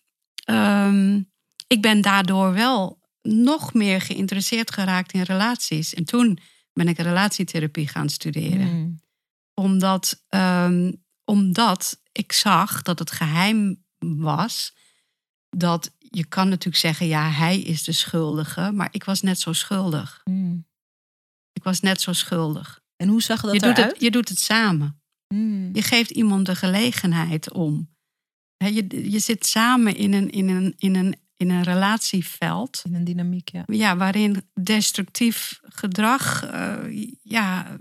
ik ben daardoor wel nog meer geïnteresseerd geraakt in relaties. En toen ben ik relatietherapie gaan studeren. Mm. Omdat, ehm, omdat ik zag dat het geheim was dat je kan natuurlijk zeggen, ja, hij is de schuldige, maar ik was net zo schuldig. Mm. Ik was net zo schuldig. En hoe zag dat Je doet, het, je doet het samen. Mm. Je geeft iemand de gelegenheid om. Je, je zit samen in een, in, een, in, een, in een relatieveld. In een dynamiek, ja. Ja, waarin destructief gedrag. eh, ja,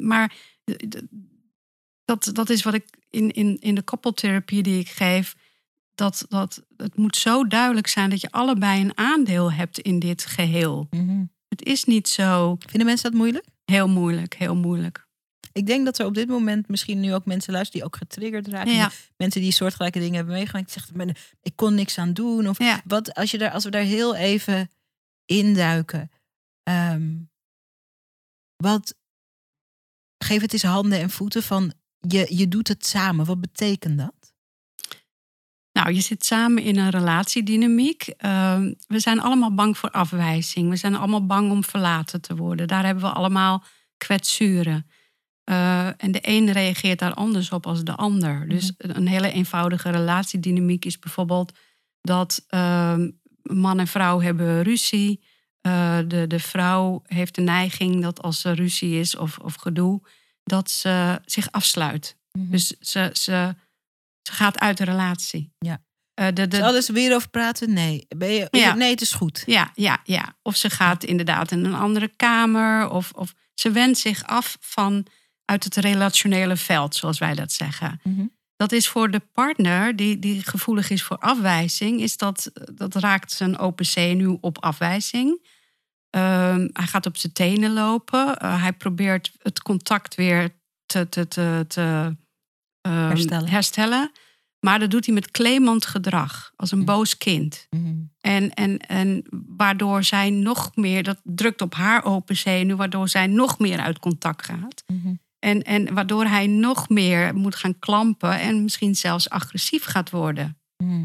maar dat, dat is wat ik in, in, in de koppeltherapie die ik geef. Dat, dat het moet zo duidelijk zijn dat je allebei een aandeel hebt in dit geheel. Mhm. Het is niet zo Vinden mensen dat moeilijk? heel moeilijk, heel moeilijk. Ik denk dat er op dit moment misschien nu ook mensen luisteren die ook getriggerd raken. Ja. Mensen die soortgelijke dingen hebben meegemaakt. Zeggen, "Maar ik kon niks aan doen. Of Ja. wat, als, je daar, als we daar heel even induiken. ehm, wat, geef het eens handen en voeten van, je, je doet het samen. Wat betekent dat? Nou, je zit samen in een relatiedynamiek. Ehm, we zijn allemaal bang voor afwijzing. We zijn allemaal bang om verlaten te worden. Daar hebben we allemaal kwetsuren. Eh, en de een reageert daar anders op als de ander. Dus een hele eenvoudige relatiedynamiek is bijvoorbeeld dat ehm, man en vrouw hebben ruzie. Eh, de, de vrouw heeft de neiging dat als er ruzie is of, of gedoe, dat ze zich afsluit. Dus ze, ze, ze gaat uit de relatie. Ja. Eh, de, de, Is alles weer over praten? Nee. Ben je, Ja. Nee, het is goed. ja, ja, ja. Of ze gaat inderdaad in een andere kamer. Of, of ze wendt zich af van uit het relationele veld, zoals wij dat zeggen. Mhm. Dat is voor de partner die, die gevoelig is voor afwijzing, is dat, dat raakt zijn open zenuw op afwijzing. Ehm, hij gaat op zijn tenen lopen. Eh, hij probeert het contact weer te, te, te, te ehm, Herstellen. herstellen. Maar dat doet hij met claimant gedrag, als een Mhm. boos kind. Mhm. En, en, en waardoor zij nog meer, dat drukt op haar open zenuw, waardoor zij nog meer uit contact gaat. En, en waardoor hij nog meer moet gaan klampen en misschien zelfs agressief gaat worden. Mhm.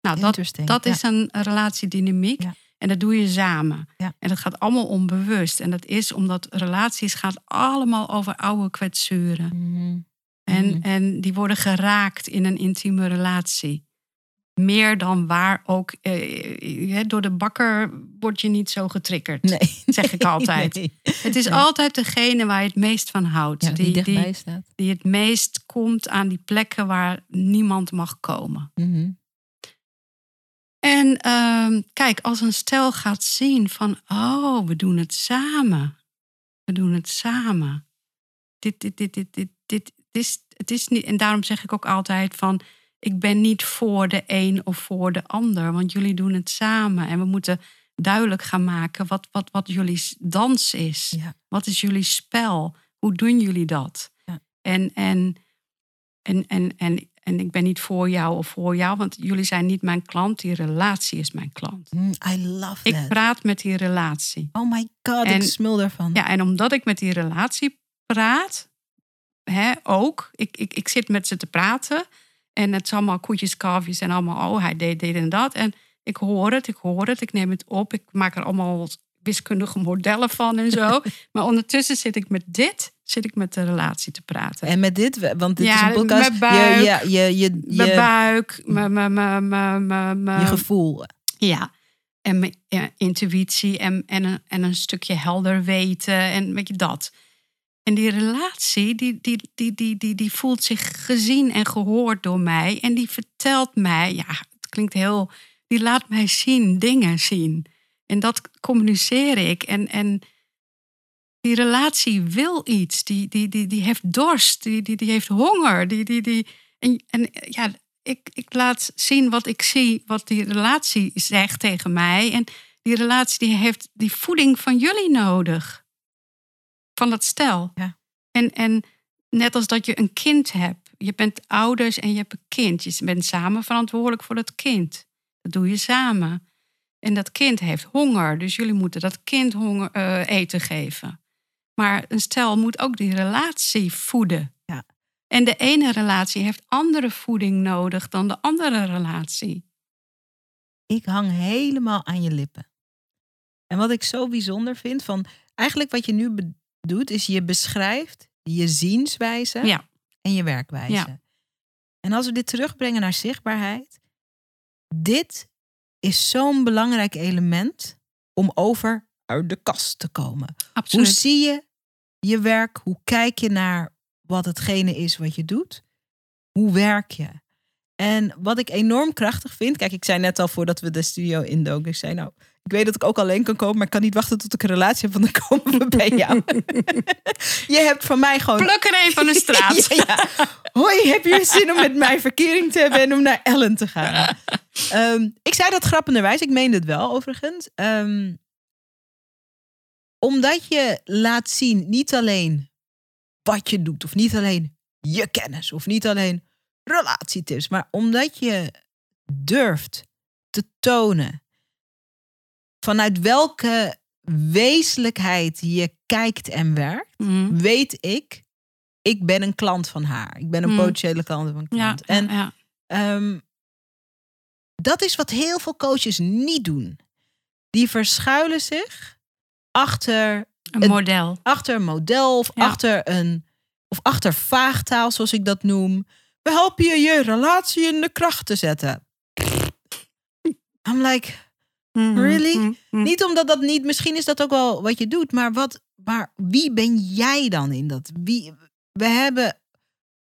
Nou, dat, dat Ja. is een relatiedynamiek. Ja. En dat doe je samen. Ja. En dat gaat allemaal onbewust. En dat is omdat relaties gaat allemaal over oude kwetsuren. Mhm. En, Mhm. en die worden geraakt in een intieme relatie. Meer dan waar ook. eh, eh, door de bakker word je niet zo getriggerd. Nee. Zeg ik altijd. Nee. Het is Nee. altijd degene waar je het meest van houdt. Ja, die, die, dichtbij die, staat. die het meest komt aan die plekken waar niemand mag komen. Mhm. En ehm, kijk, als een stel gaat zien van, oh, we doen het samen. We doen het samen. Dit, dit, dit, dit, dit, dit is, het is niet. En daarom zeg ik ook altijd van, ik ben niet voor de een of voor de ander, want jullie doen het samen. En we moeten duidelijk gaan maken wat, wat, wat jullie dans is. Ja. Wat is jullie spel? Hoe doen jullie dat? Ja. En, en, en, en, en, en ik ben niet voor jou of voor jou, want jullie zijn niet mijn klant. Die relatie is mijn klant. Mm, I love Ik that. praat met die relatie. Oh my god, En- ik smul daarvan. Ja, en omdat ik met die relatie praat, hè, ook, ik, ik, ik zit met ze te praten. En het is allemaal koetjes, kalfjes en allemaal, oh, hij deed dit en dat. En ik hoor het, ik hoor het, ik neem het op. Ik maak er allemaal wiskundige modellen van en zo. maar ondertussen zit ik met dit, zit ik met de relatie te praten. En met dit, want dit Ja, is een podcast. mijn buik, je, ja, je, je, mijn je, buik, mijn, mijn, mijn, mijn, mijn, mijn- je gevoel. Ja, en mijn ja, intuïtie en, en, een, en een stukje helder weten en weet je dat. En die relatie, die, die, die, die, die, die voelt zich gezien en gehoord door mij. En die vertelt mij, ja, het klinkt heel, die laat mij zien, dingen zien. En dat communiceer ik. En, en die relatie wil iets, die, die, die, die heeft dorst, die, die, die heeft honger. Die, die, die, en, en ja, ik, ik laat zien wat ik zie, wat die relatie zegt tegen mij. En die relatie die heeft die voeding van jullie nodig. Van dat stel. Ja. En, en net als dat je een kind hebt. Je bent ouders en je hebt een kind. Je bent samen verantwoordelijk voor dat kind. Dat doe je samen. En dat kind heeft honger, dus jullie moeten dat kind honger, eh, eten geven. Maar een stel moet ook die relatie voeden. Ja. En de ene relatie heeft andere voeding nodig dan de andere relatie. Ik hang helemaal aan je lippen. En wat ik zo bijzonder vind van eigenlijk wat je nu doet is je beschrijft je zienswijze Ja. en je werkwijze. Ja. En als we dit terugbrengen naar zichtbaarheid, dit is zo'n belangrijk element om over uit de kast te komen. Absoluut. Hoe zie je je werk? Hoe kijk je naar wat hetgene is wat je doet? Hoe werk je? En wat ik enorm krachtig vind, kijk, ik zei net al voordat we de studio indoken, ik zei nou, ik weet dat ik ook alleen kan komen, maar ik kan niet wachten tot ik een relatie heb, want dan komen we bij jou. je hebt van mij gewoon Pluk er een van de straat. ja, ja. Hoi, heb je zin om met mij verkering te hebben en om naar Ellen te gaan? Ehm, ik zei dat grappenderwijs, ik meende het wel overigens. Ehm, omdat je laat zien, niet alleen wat je doet, of niet alleen je kennis, of niet alleen relatietips, maar omdat je durft te tonen vanuit welke wezenlijkheid je kijkt en werkt Mhm. weet ik, ik ben een klant van haar. Ik ben een Hmm. potentiële klant van een Ja, klant. en ja, ehm, dat is wat heel veel coaches niet doen. Die verschuilen zich achter, een het- model. achter een model of achter een of achter vaagtaal, zoals ik dat noem. We helpen je je relatie in de kracht te zetten. I'm like, Mhm, Really? mhm, mhm. Niet omdat dat niet, misschien is dat ook wel wat je doet, maar, wat, maar wie ben jij dan in dat? Wie, we hebben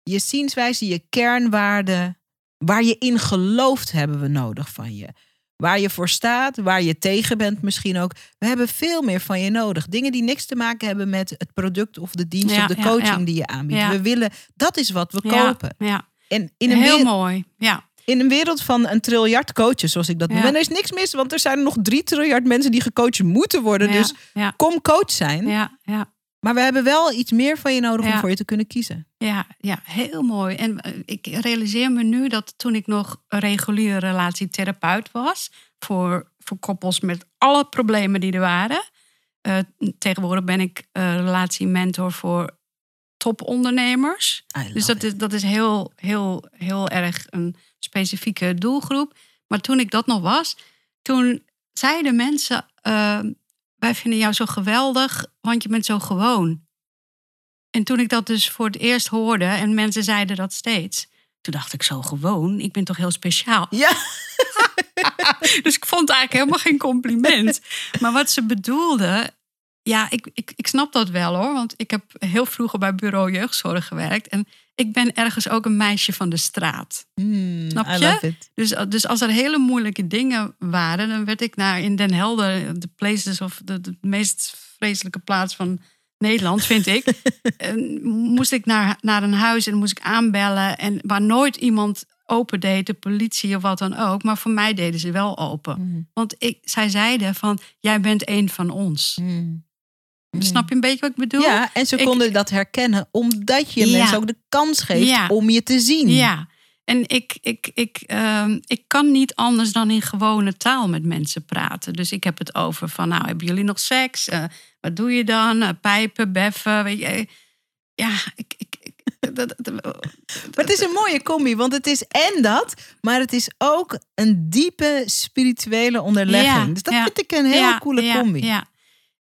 je zienswijze, je kernwaarden, waar je in gelooft, hebben we nodig van je. Waar je voor staat, waar je tegen bent misschien ook. We hebben veel meer van je nodig. Dingen die niks te maken hebben met het product of de dienst Ja, of de coaching ja. die je aanbiedt. We willen, dat is wat we kopen. Ja, En in een, heel mooi. Ja, in een wereld van een triljard coaches, zoals ik dat noem. En er is niks mis, want er zijn nog drie triljard mensen die gecoacht moeten worden. Dus kom coach zijn. ja, ja. Maar we hebben wel iets meer van je nodig om voor je te kunnen kiezen. Ja, ja, heel mooi. En eh, ik realiseer me nu dat toen ik nog reguliere relatietherapeut was, voor, voor koppels met alle problemen die er waren. eh, tegenwoordig ben ik eh, relatiementor voor topondernemers. Dus dat is, dat is heel, heel, heel erg een specifieke doelgroep. Maar toen ik dat nog was, toen zeiden mensen: eh, Wij vinden jou zo geweldig, want je bent zo gewoon. En toen ik dat dus voor het eerst hoorde, en mensen zeiden dat steeds, toen dacht ik zo gewoon, ik ben toch heel speciaal. Ja, Dus ik vond het eigenlijk helemaal geen compliment. Maar wat ze bedoelde, ja, ik, ik, ik snap dat wel hoor. Want ik heb heel vroeger bij bureau jeugdzorg gewerkt. En ik ben ergens ook een meisje van de straat. Hmm, Snap je? love it. Dus, dus als er hele moeilijke dingen waren, dan werd ik naar in Den Helder, de places of de, de meest vreselijke plaats van Nederland, vind ik. en moest ik naar, naar een huis en moest ik aanbellen. En waar nooit iemand open deed, de politie of wat dan ook. Maar voor mij deden ze wel open. Hmm, Want ik, zij zeiden van, jij bent een van ons. hmm. Snap je een beetje wat ik bedoel? Ja, en ze Ik- konden dat herkennen omdat je Ja. mensen ook de kans geeft Ja. om je te zien. Ja, en ik, ik, ik, ehm, ik kan niet anders dan in gewone taal met mensen praten. Dus ik heb het over van, nou, hebben jullie nog seks? Eh, wat doe je dan? Eh, pijpen, beffen, weet je. Ja, ik... ik, ik dat, dat- Maar het is een mooie combi, want het is en dat, maar het is ook een diepe spirituele onderlegging. Ja, dus dat vind ik een hele coole ja, combi. Ja.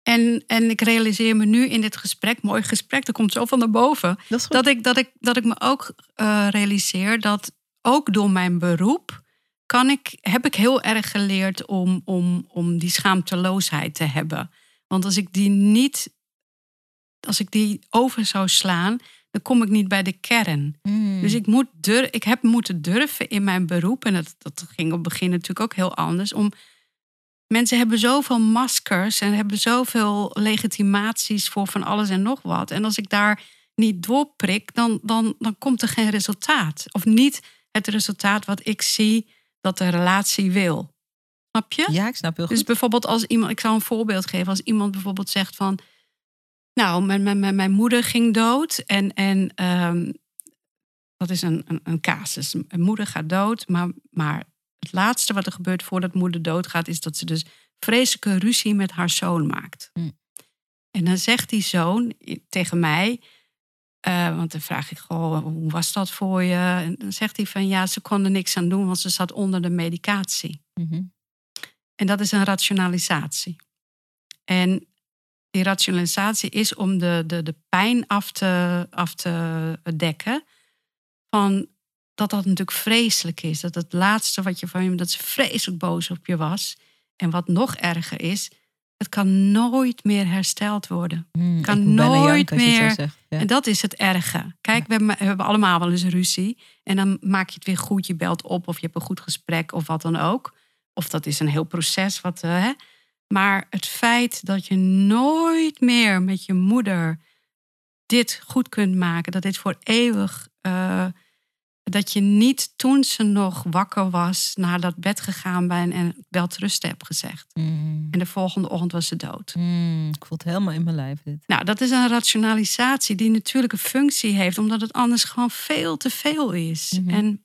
En, en ik realiseer me nu in dit gesprek, mooi gesprek, dat komt zo van naar boven. Dat ik, dat, ik, dat ik me ook eh, realiseer dat ook door mijn beroep kan ik, heb ik heel erg geleerd om, om, om die schaamteloosheid te hebben. Want als ik die niet, als ik die over zou slaan, dan kom ik niet bij de kern. Hmm. Dus ik, moet dur ik heb moeten durven in mijn beroep, en dat, dat ging op het begin natuurlijk ook heel anders, om mensen hebben zoveel maskers en hebben zoveel legitimaties voor van alles en nog wat. En als ik daar niet doorprik, dan, dan, dan komt er geen resultaat. Of niet het resultaat wat ik zie dat de relatie wil. Snap je? Ja, ik snap heel goed. Dus bijvoorbeeld als iemand, ik zal een voorbeeld geven, als iemand bijvoorbeeld zegt van, nou, mijn, mijn, mijn, mijn moeder ging dood en, en ehm, dat is een, een, een casus. Een moeder gaat dood, maar, maar het laatste wat er gebeurt voordat moeder doodgaat, is dat ze dus vreselijke ruzie met haar zoon maakt. Hm. En dan zegt die zoon tegen mij, eh, want dan vraag ik gewoon, hoe was dat voor je? En dan zegt hij van, ja, ze kon er niks aan doen, want ze zat onder de medicatie. Mhm. En dat is een rationalisatie. En die rationalisatie is om de, de, de pijn af te, af te dekken. Van dat dat natuurlijk vreselijk is. Dat het laatste wat je van je, dat ze vreselijk boos op je was. En wat nog erger is, het kan nooit meer hersteld worden. Mm, Kan ik moet bijna nooit het meer- zegt. Ja. En dat is het erge. Kijk, we, hebben, we hebben allemaal wel eens ruzie. En dan maak je het weer goed. Je belt op of je hebt een goed gesprek of wat dan ook. Of dat is een heel proces. Wat, eh, hè. Maar het feit dat je nooit meer met je moeder dit goed kunt maken. Dat dit voor eeuwig... eh, dat je niet toen ze nog wakker was... naar dat bed gegaan bent en wel rusten hebt gezegd. Mm, En de volgende ochtend was ze dood. mm, ik voel het helemaal in mijn lijf dit. Nou, dat is een rationalisatie die natuurlijk een functie heeft, omdat het anders gewoon veel te veel is. Mhm. En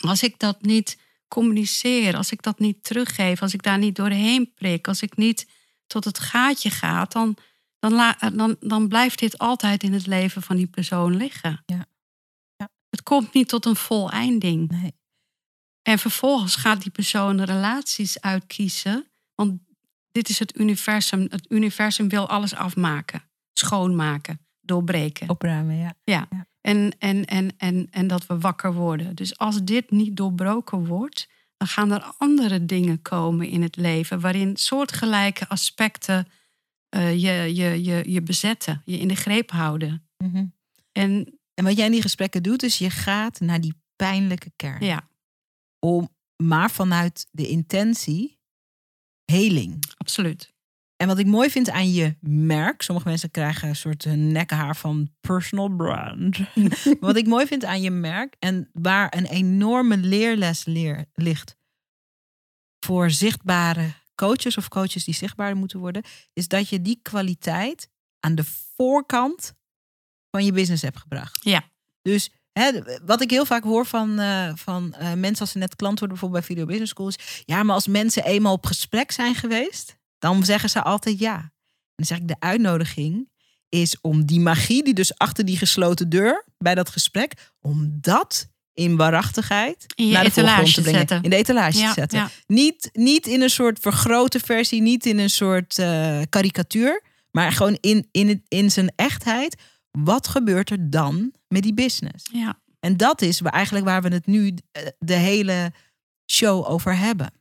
als ik dat niet communiceer, als ik dat niet teruggeef, als ik daar niet doorheen prik, als ik niet tot het gaatje ga, dan, dan, dan, dan blijft dit altijd in het leven van die persoon liggen. Ja. Ja. Het komt niet tot een voleinding. Nee. En vervolgens gaat die persoon relaties uitkiezen. Want dit is het universum. Het universum wil alles afmaken, schoonmaken, doorbreken. Opruimen, ja. En, en, en, en, en dat we wakker worden. Dus als dit niet doorbroken wordt, dan gaan er andere dingen komen in het leven. waarin soortgelijke aspecten eh, je, je, je, je bezetten, je in de greep houden. Mhm. En En wat jij in die gesprekken doet, is je gaat naar die pijnlijke kern. ja, Om, maar vanuit de intentie heling. absoluut. En wat ik mooi vind aan je merk, sommige mensen krijgen een soort eh, nekhaar van personal brand. Wat ik mooi vind aan je merk en waar een enorme leerles leer, ligt voor zichtbare coaches of coaches die zichtbaar moeten worden, is dat je die kwaliteit aan de voorkant van je business hebt gebracht. Ja. Dus hè, wat ik heel vaak hoor van, eh, van eh, mensen als ze net klant worden, bijvoorbeeld bij Video Business School, is ja, maar als mensen eenmaal op gesprek zijn geweest, dan zeggen ze altijd ja. En dan zeg ik, de uitnodiging is om die magie die dus achter die gesloten deur bij dat gesprek, om dat in waarachtigheid In naar de voorgrond te brengen. zetten. In de etalage Ja, te zetten. ja. Niet, niet in een soort vergrote versie, niet in een soort eh, karikatuur, maar gewoon in, in, het, in zijn echtheid. Wat gebeurt er dan met die business? Ja. En dat is eigenlijk waar we het nu eh, de hele show over hebben.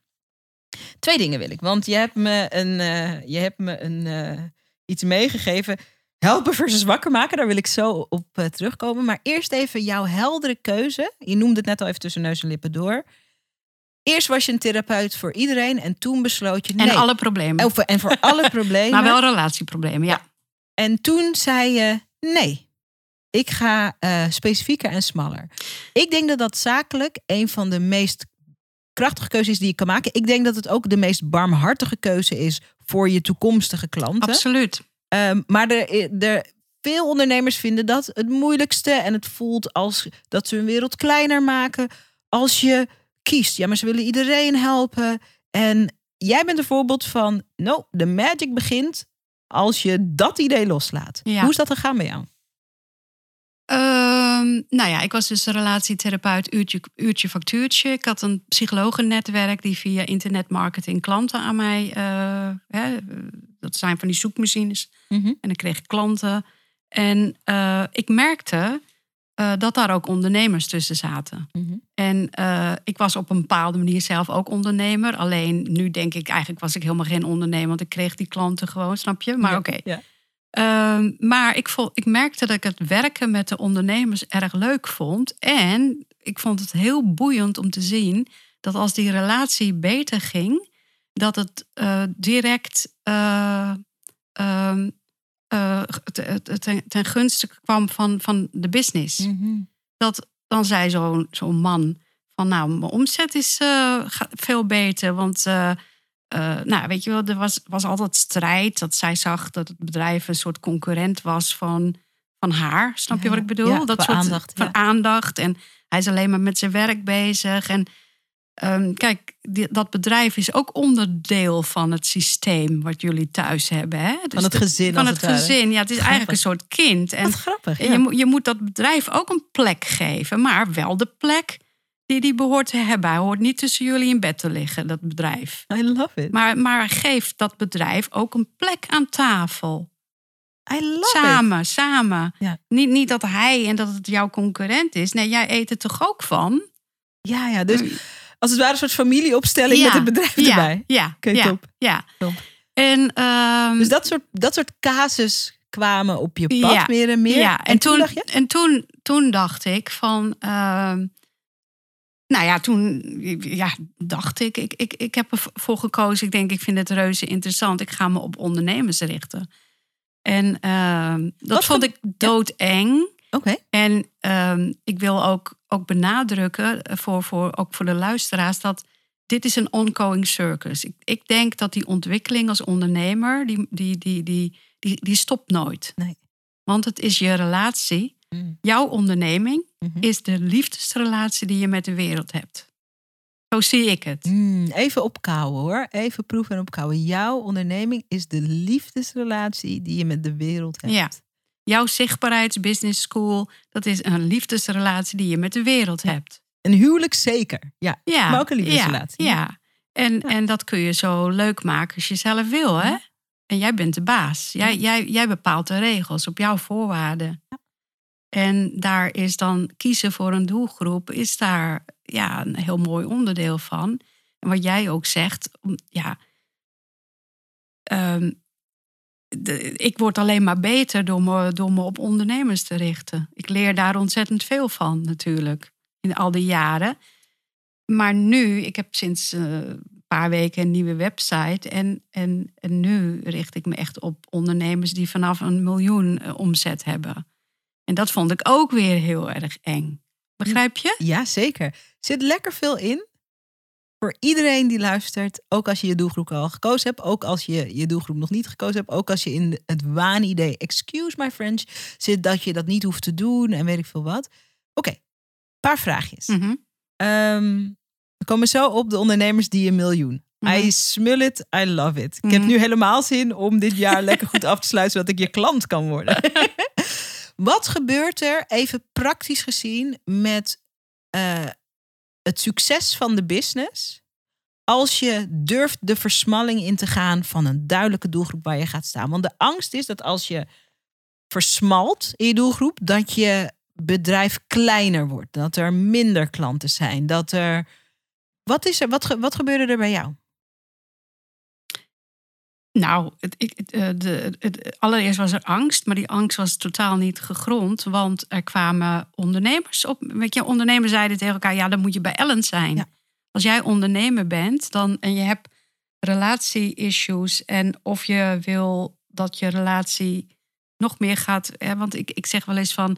Twee dingen wil ik, want je hebt me een, eh, je hebt me een, eh, iets meegegeven. Helpen versus wakker maken, daar wil ik zo op terugkomen. Maar eerst even jouw heldere keuze. Je noemde het net al even tussen neus en lippen door. Eerst was je een therapeut voor iedereen en toen besloot je En nee. alle problemen. Of- en voor alle problemen. maar wel relatieproblemen, ja. En toen zei je nee. Ik ga eh, specifieker en smaller. Ik denk dat dat zakelijk een van de meest krachtige keuzes is die je kan maken. Ik denk dat het ook de meest barmhartige keuze is voor je toekomstige klanten. Absoluut. Ehm, maar er, er, veel ondernemers vinden dat het moeilijkste. En het voelt als dat ze hun wereld kleiner maken. Als je kiest. Ja, maar ze willen iedereen helpen. En jij bent een voorbeeld van. No, de magic begint als je dat idee loslaat. Ja. Hoe is dat gegaan bij jou? Ehm, nou ja, ik was dus een relatietherapeut, uurtje, uurtje factuurtje. Ik had een psychologennetwerk die via internetmarketing klanten aan mij... eh, hè, dat zijn van die zoekmachines. En dan kreeg ik klanten. En eh, ik merkte eh, dat daar ook ondernemers tussen zaten. En eh, ik was op een bepaalde manier zelf ook ondernemer. Alleen nu denk ik eigenlijk was ik helemaal geen ondernemer. Want ik kreeg die klanten gewoon, snap je? Maar Ja, oké. ja. Ehm, maar ik, vol, ik merkte dat ik het werken met de ondernemers erg leuk vond. En ik vond het heel boeiend om te zien dat als die relatie beter ging, dat het eh, direct eh, ehm, eh, te- te- ten, ten gunste kwam van, van de business. Dat dan zei zo'n zo'n man van nou, mijn omzet is eh, veel beter. Want eh, nou, weet je wel, er was, was altijd strijd. Dat zij zag dat het bedrijf een soort concurrent was van, van haar. Snap je Ja, wat ik bedoel? ja, dat soort aandacht, van ja. aandacht. En hij is alleen maar met zijn werk bezig. En ehm, kijk, die- dat bedrijf is ook onderdeel van het systeem wat jullie thuis hebben. Hè? Dus Van het gezin, Van als het het gezin, ja. Het is eigenlijk een soort kind. En Wat grappig. Ja. je, moet, je moet dat bedrijf ook een plek geven, maar wel de plek die die behoort te hebben. Hij hoort niet tussen jullie in bed te liggen, dat bedrijf. I love it. Maar, maar geef dat bedrijf ook een plek aan tafel. I love it. Samen, samen. Ja. Niet, niet dat hij en dat het jouw concurrent is. Nee, jij eet er toch ook van? Ja, ja. Dus als het ware een soort familieopstelling Ja, met het bedrijf ja, erbij. Ja, Oké, ja, top. ja. Top. En, ehm, Dus dat soort, dat soort casus kwamen op je pad Ja, meer en meer. Ja, en, toen, dacht je? en toen, toen dacht ik van. ehm, nou ja, toen ja, dacht ik, ik, ik, ik heb ervoor gekozen. Ik denk, ik vind het reuze interessant. Ik ga me op ondernemers richten. En ehm, dat Wat vond ik doodeng. Oké. En ik wil ook, ook benadrukken, eh, voor, voor, ook voor de luisteraars, dat dit is een ongoing circus. Ik, ik denk dat die ontwikkeling als ondernemer, die, die, die, die, die, die stopt nooit. Nee. Want het is je relatie. Mm. Jouw onderneming Mhm. is de liefdesrelatie die je met de wereld hebt. Zo zie ik het. Mm, even opkouwen hoor. Even proeven en opkouwen. Jouw onderneming is de liefdesrelatie die je met de wereld hebt. Ja. Jouw zichtbaarheidsbusiness school, dat is een liefdesrelatie die je met de wereld hebt. Een huwelijk zeker. Ja. Ja, Maar ook een liefdesrelatie. Ja, ja. En, en dat kun je zo leuk maken als je zelf wil, hè? En jij bent de baas. Jij, jij, jij bepaalt de regels op jouw voorwaarden. En daar is dan kiezen voor een doelgroep, is daar ja, een heel mooi onderdeel van. En wat jij ook zegt, ja. ehm, ik word alleen maar beter door me, door me op ondernemers te richten. Ik leer daar ontzettend veel van, natuurlijk, in al die jaren. Maar nu, ik heb sinds eh, een paar weken een nieuwe website. En, en, en nu richt ik me echt op ondernemers die vanaf een miljoen eh, omzet hebben. En dat vond ik ook weer heel erg eng. Begrijp je? Ja, zeker. Zit lekker veel in. Voor iedereen die luistert, ook als je je doelgroep al gekozen hebt, ook als je je doelgroep nog niet gekozen hebt, ook als je in het waanidee, excuse my French, zit dat je dat niet hoeft te doen en weet ik veel wat. Oké, paar vraagjes. Mhm. Ehm, we komen zo op de ondernemers die een miljoen. Mhm. I smell it, I love it. Ik heb Mhm. nu helemaal zin om dit jaar lekker goed af te sluiten, zodat ik je klant kan worden. Wat gebeurt er, even praktisch gezien, met eh, het succes van de business als je durft de versmalling in te gaan van een duidelijke doelgroep waar je gaat staan? Want de angst is dat als je versmalt in je doelgroep, dat je bedrijf kleiner wordt, dat er minder klanten zijn, dat er. Wat is er? Wat, ge- wat gebeurde er bij jou? Nou, het, ik, eh, de, het, allereerst was er angst, maar die angst was totaal niet gegrond. Want er kwamen ondernemers op. Weet je, ondernemers zeiden tegen elkaar: ja, dan moet je bij Ellen zijn. Ja. Als jij ondernemer bent dan, en je hebt relatie-issues. En of je wil dat je relatie nog meer gaat. Hè, want ik, ik zeg wel eens van.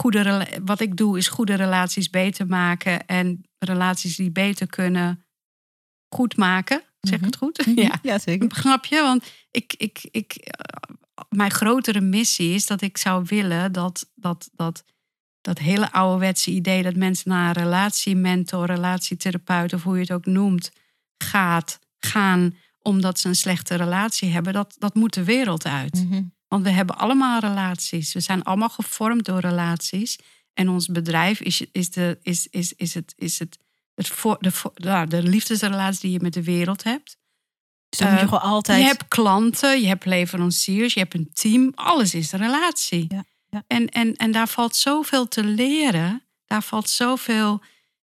Goede, wat ik doe is goede relaties beter maken. En relaties die beter kunnen goed maken. Zeg ik het goed? Ja. ja zeker. Snap je? Want ik, ik, ik, eh, mijn grotere missie is dat ik zou willen dat dat, dat, dat hele ouderwetse idee dat mensen naar een relatiementor, relatietherapeut of hoe je het ook noemt, gaat, gaan omdat ze een slechte relatie hebben, dat, dat moet de wereld uit. Mhm. Want we hebben allemaal relaties. We zijn allemaal gevormd door relaties. En ons bedrijf is, is, de, is, is, is het, is het, het voor, de, voor- ja, de liefdesrelatie die je met de wereld hebt. Dus dan moet je Eh, gewoon altijd. Je hebt klanten, je hebt leveranciers, je hebt een team. Alles is een relatie. Ja, ja. En, en, en daar valt zoveel te leren. Daar valt zoveel.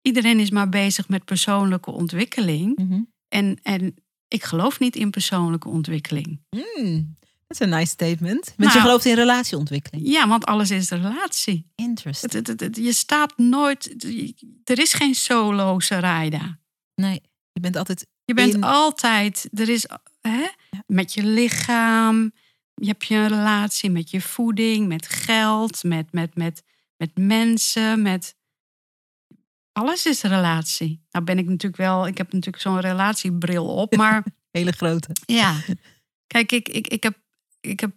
Iedereen is maar bezig met persoonlijke ontwikkeling. Mhm. En, en ik geloof niet in persoonlijke ontwikkeling. Mm, dat is een nice statement. Want Nou. je gelooft in relatieontwikkeling. Ja, want alles is relatie. Interesting. Het, het, het- je staat nooit. Er is geen solo Sarayda. Nee, je bent altijd. Je bent In- altijd. Er is hè, met je lichaam. Je hebt je een relatie met je voeding, met geld, met, met, met, met mensen, met. Alles is relatie. Nou ben ik natuurlijk wel. Ik heb natuurlijk zo'n relatiebril op, maar. Hele grote. Ja. Kijk, ik, ik, ik, heb, ik heb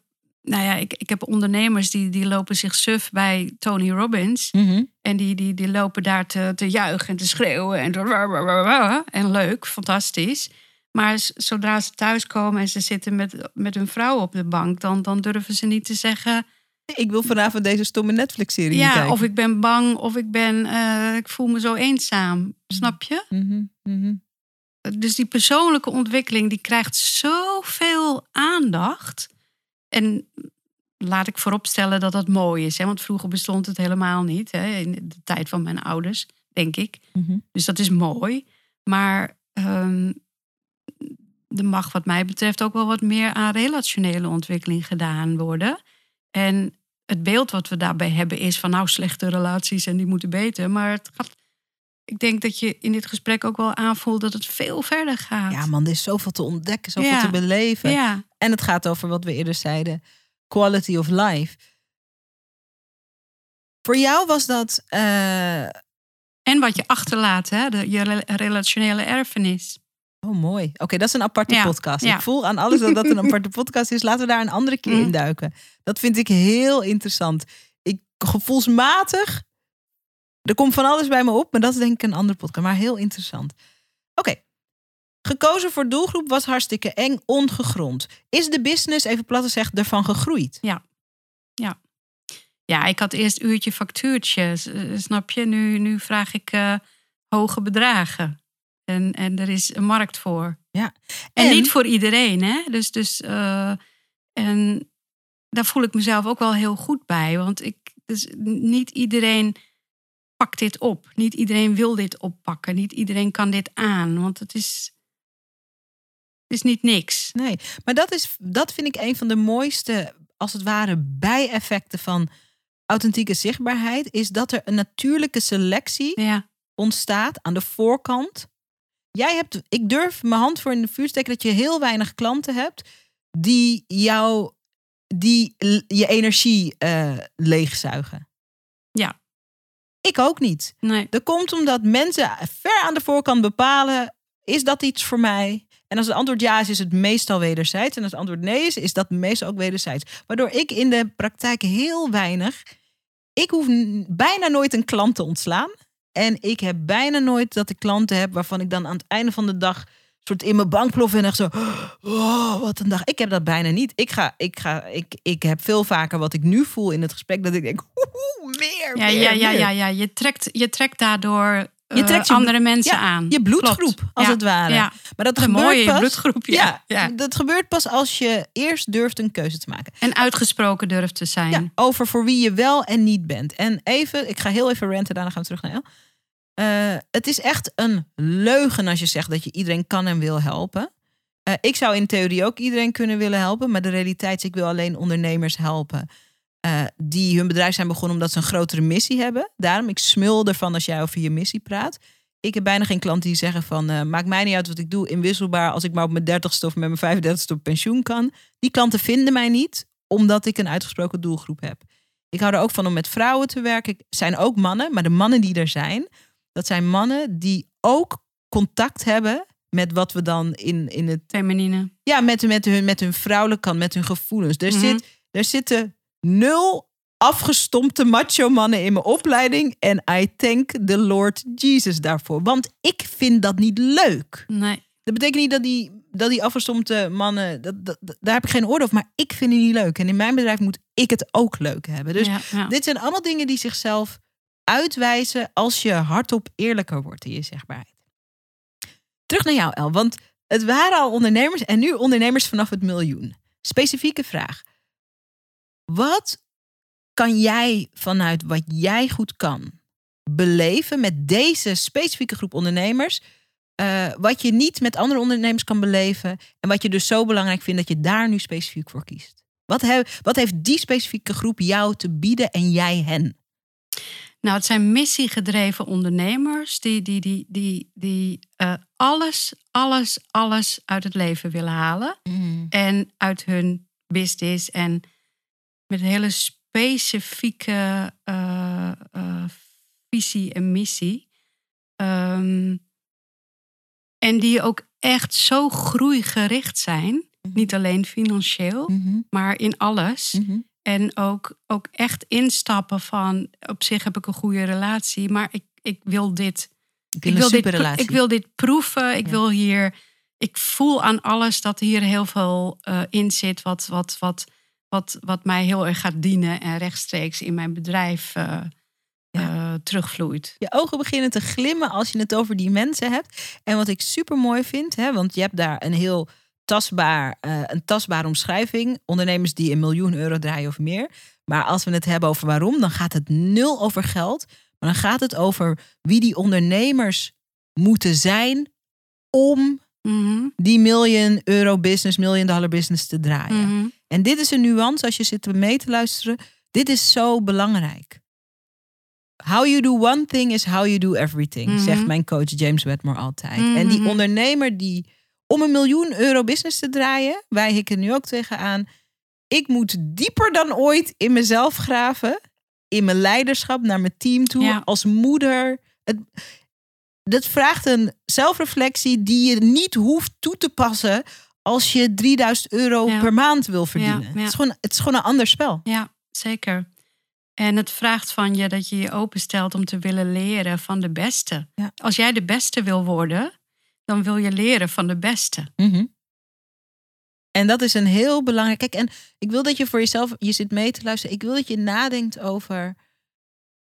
nou ja, ik, ik heb ondernemers die, die lopen zich suf bij Tony Robbins. En die, die, die lopen daar te, te juichen en te schreeuwen. En, en leuk, fantastisch. Maar zodra ze thuiskomen en ze zitten met, met hun vrouw op de bank, dan, dan durven ze niet te zeggen. Ik wil vanavond deze stomme Netflix-serie ja, kijken. of ik ben bang, of ik ben, uh, ik voel me zo eenzaam. Snap je? Mm -hmm. Dus die persoonlijke ontwikkeling die krijgt zoveel aandacht. En laat ik vooropstellen dat dat mooi is. Hè? Want vroeger bestond het helemaal niet. Hè? In de tijd van mijn ouders, denk ik. Mm -hmm. Dus dat is mooi. Maar um, er mag wat mij betreft ook wel wat meer aan relationele ontwikkeling gedaan worden. En het beeld wat we daarbij hebben is van nou slechte relaties en die moeten beter. Maar het gaat, ik denk dat je in dit gesprek ook wel aanvoelt dat het veel verder gaat. Ja man, er is zoveel te ontdekken, zoveel Ja. te beleven. Ja. En het gaat over wat we eerder zeiden, quality of life. Voor jou was dat... eh, En wat je achterlaat, hè? De, je re- relationele erfenis. Oh, mooi. Oké, dat is een aparte Ja, podcast. Ik voel aan alles dat dat een aparte podcast is. Laten we daar een andere keer Mhm. in duiken. Dat vind ik heel interessant. Ik gevoelsmatig. Er komt van alles bij me op, maar dat is denk ik een andere podcast. Maar heel interessant. Oké. Gekozen voor doelgroep was hartstikke eng, ongegrond. Is de business, even plat gezegd, ervan gegroeid? Ja, ik had eerst uurtje factuurtje, eh, snap je? Nu, nu vraag ik eh, hoge bedragen. En, en er is een markt voor. Ja. En, En- niet voor iedereen, hè? Dus, dus eh, en daar voel ik mezelf ook wel heel goed bij. Want ik, dus niet iedereen pakt dit op. Niet iedereen wil dit oppakken. Niet iedereen kan dit aan. Want het is, het is niet niks. Nee, maar dat, is, dat vind ik een van de mooiste, als het ware, bijeffecten van authentieke zichtbaarheid. Is dat er een natuurlijke selectie Ja, ontstaat aan de voorkant. Jij hebt, ik durf mijn hand voor in de vuur te steken dat je heel weinig klanten hebt die jou, die je energie eh, leegzuigen. Ik ook niet. nee. Dat komt omdat mensen ver aan de voorkant bepalen: is dat iets voor mij? En als het antwoord ja is, is het meestal wederzijds. En als het antwoord nee is, is dat meestal ook wederzijds. Waardoor ik in de praktijk heel weinig. Ik hoef bijna nooit een klant te ontslaan. En ik heb bijna nooit dat ik klanten heb waarvan ik dan aan het einde van de dag soort in mijn bank plof en echt zo, oh, wat een dag. Ik heb dat bijna niet. Ik ga, ik ga, ik, ik heb veel vaker wat ik nu voel in het gesprek dat ik denk, oeh, meer, Ja, meer, ja, ja, meer. ja, ja. Je, trekt, je trekt daardoor Je eh, trekt je andere mensen ja, aan. Je bloedgroep, Klopt. als Ja, het ware. Ja, Maar dat een gebeurt mooie pas. bloedgroep. Ja. Dat gebeurt pas als je eerst durft een keuze te maken. En uitgesproken durft te zijn. Ja, over voor wie je wel en niet bent. En even, ik ga heel even ranten, daarna gaan we terug naar El. Eh, het is echt een leugen als je zegt dat je iedereen kan en wil helpen. Eh, ik zou in theorie ook iedereen kunnen willen helpen, maar de realiteit is, ik wil alleen ondernemers helpen. eh, die hun bedrijf zijn begonnen omdat ze een grotere missie hebben. Daarom, ik smul ervan als jij over je missie praat. Ik heb bijna geen klanten die zeggen van... maakt mij niet uit wat ik doe, inwisselbaar... als ik maar op mijn dertigste of met mijn 35 op pensioen kan. Die klanten vinden mij niet, omdat ik een uitgesproken doelgroep heb. Ik hou er ook van om met vrouwen te werken. Ik- zijn ook mannen, maar de mannen die er zijn... dat zijn mannen die ook contact hebben... met wat we dan in, in het Feminine. ja, met, met, hun, met hun vrouwelijke kant, met hun gevoelens. Er, Mhm. zit, er zitten nul afgestompte macho mannen in mijn opleiding. En I thank the Lord Jesus daarvoor. Want ik vind dat niet leuk. Nee. Dat betekent niet dat die, dat die afgestompte mannen, dat, daar heb ik geen oordeel over. Maar ik vind die niet leuk. En in mijn bedrijf moet ik het ook leuk hebben. Dus ja, ja. dit zijn allemaal dingen die zichzelf uitwijzen als je hardop eerlijker wordt in je zegbaarheid. Terug naar jou, El. Want het waren al ondernemers en nu ondernemers vanaf het miljoen. Specifieke vraag. Wat kan jij vanuit wat jij goed kan beleven met deze specifieke groep ondernemers? eh, wat je niet met andere ondernemers kan beleven. En wat je dus zo belangrijk vindt dat je daar nu specifiek voor kiest. Wat, wat heeft die specifieke groep jou te bieden en jij hen? Nou, het zijn missiegedreven ondernemers die, die, die, die, die eh, alles, alles, alles uit het leven willen halen. En uit hun business. En met een hele specifieke eh, eh, visie en missie. Ehm, en die ook echt zo groeigericht zijn. Niet alleen financieel, Mhm, maar in alles. mhm. En ook, ook echt instappen van op zich heb ik een goede relatie, maar ik, ik wil dit. Ik wil ik dit, ik wil dit proeven. Ik Ja. wil hier. Ik voel aan alles dat hier heel veel eh, in zit, wat, wat, wat, wat, wat mij heel erg gaat dienen en rechtstreeks in mijn bedrijf eh, eh, terugvloeit. Je ogen beginnen te glimmen als je het over die mensen hebt. En wat ik super mooi vind, hè, want je hebt daar een heel tastbaar, eh, een tastbare omschrijving. Ondernemers die een miljoen euro draaien of meer. Maar als we het hebben over waarom, dan gaat het nul over geld. Maar dan gaat het over wie die ondernemers moeten zijn om Mhm, die miljoen euro business, miljoen dollar business te draaien. mhm. En dit is een nuance als je zit mee te luisteren. Dit is zo belangrijk. How you do one thing is how you do everything, Mhm. zegt mijn coach James Wedmore altijd. En die Mhm. ondernemer die om een miljoen euro business te draaien, wij hikken nu ook tegenaan. Ik moet dieper dan ooit in mezelf graven, in mijn leiderschap naar mijn team toe, Ja. als moeder. Het, dat vraagt een zelfreflectie die je niet hoeft toe te passen als je 3000 euro Ja. per maand wil verdienen. Ja. Het, is gewoon, het is gewoon een ander spel. Ja, zeker. En het vraagt van je dat je je openstelt om te willen leren van de beste. Als jij de beste wil worden, dan wil je leren van de beste. Mhm. En dat is een heel belangrijk. Kijk, en ik wil dat je voor jezelf, je zit mee te luisteren. Ik wil dat je nadenkt over.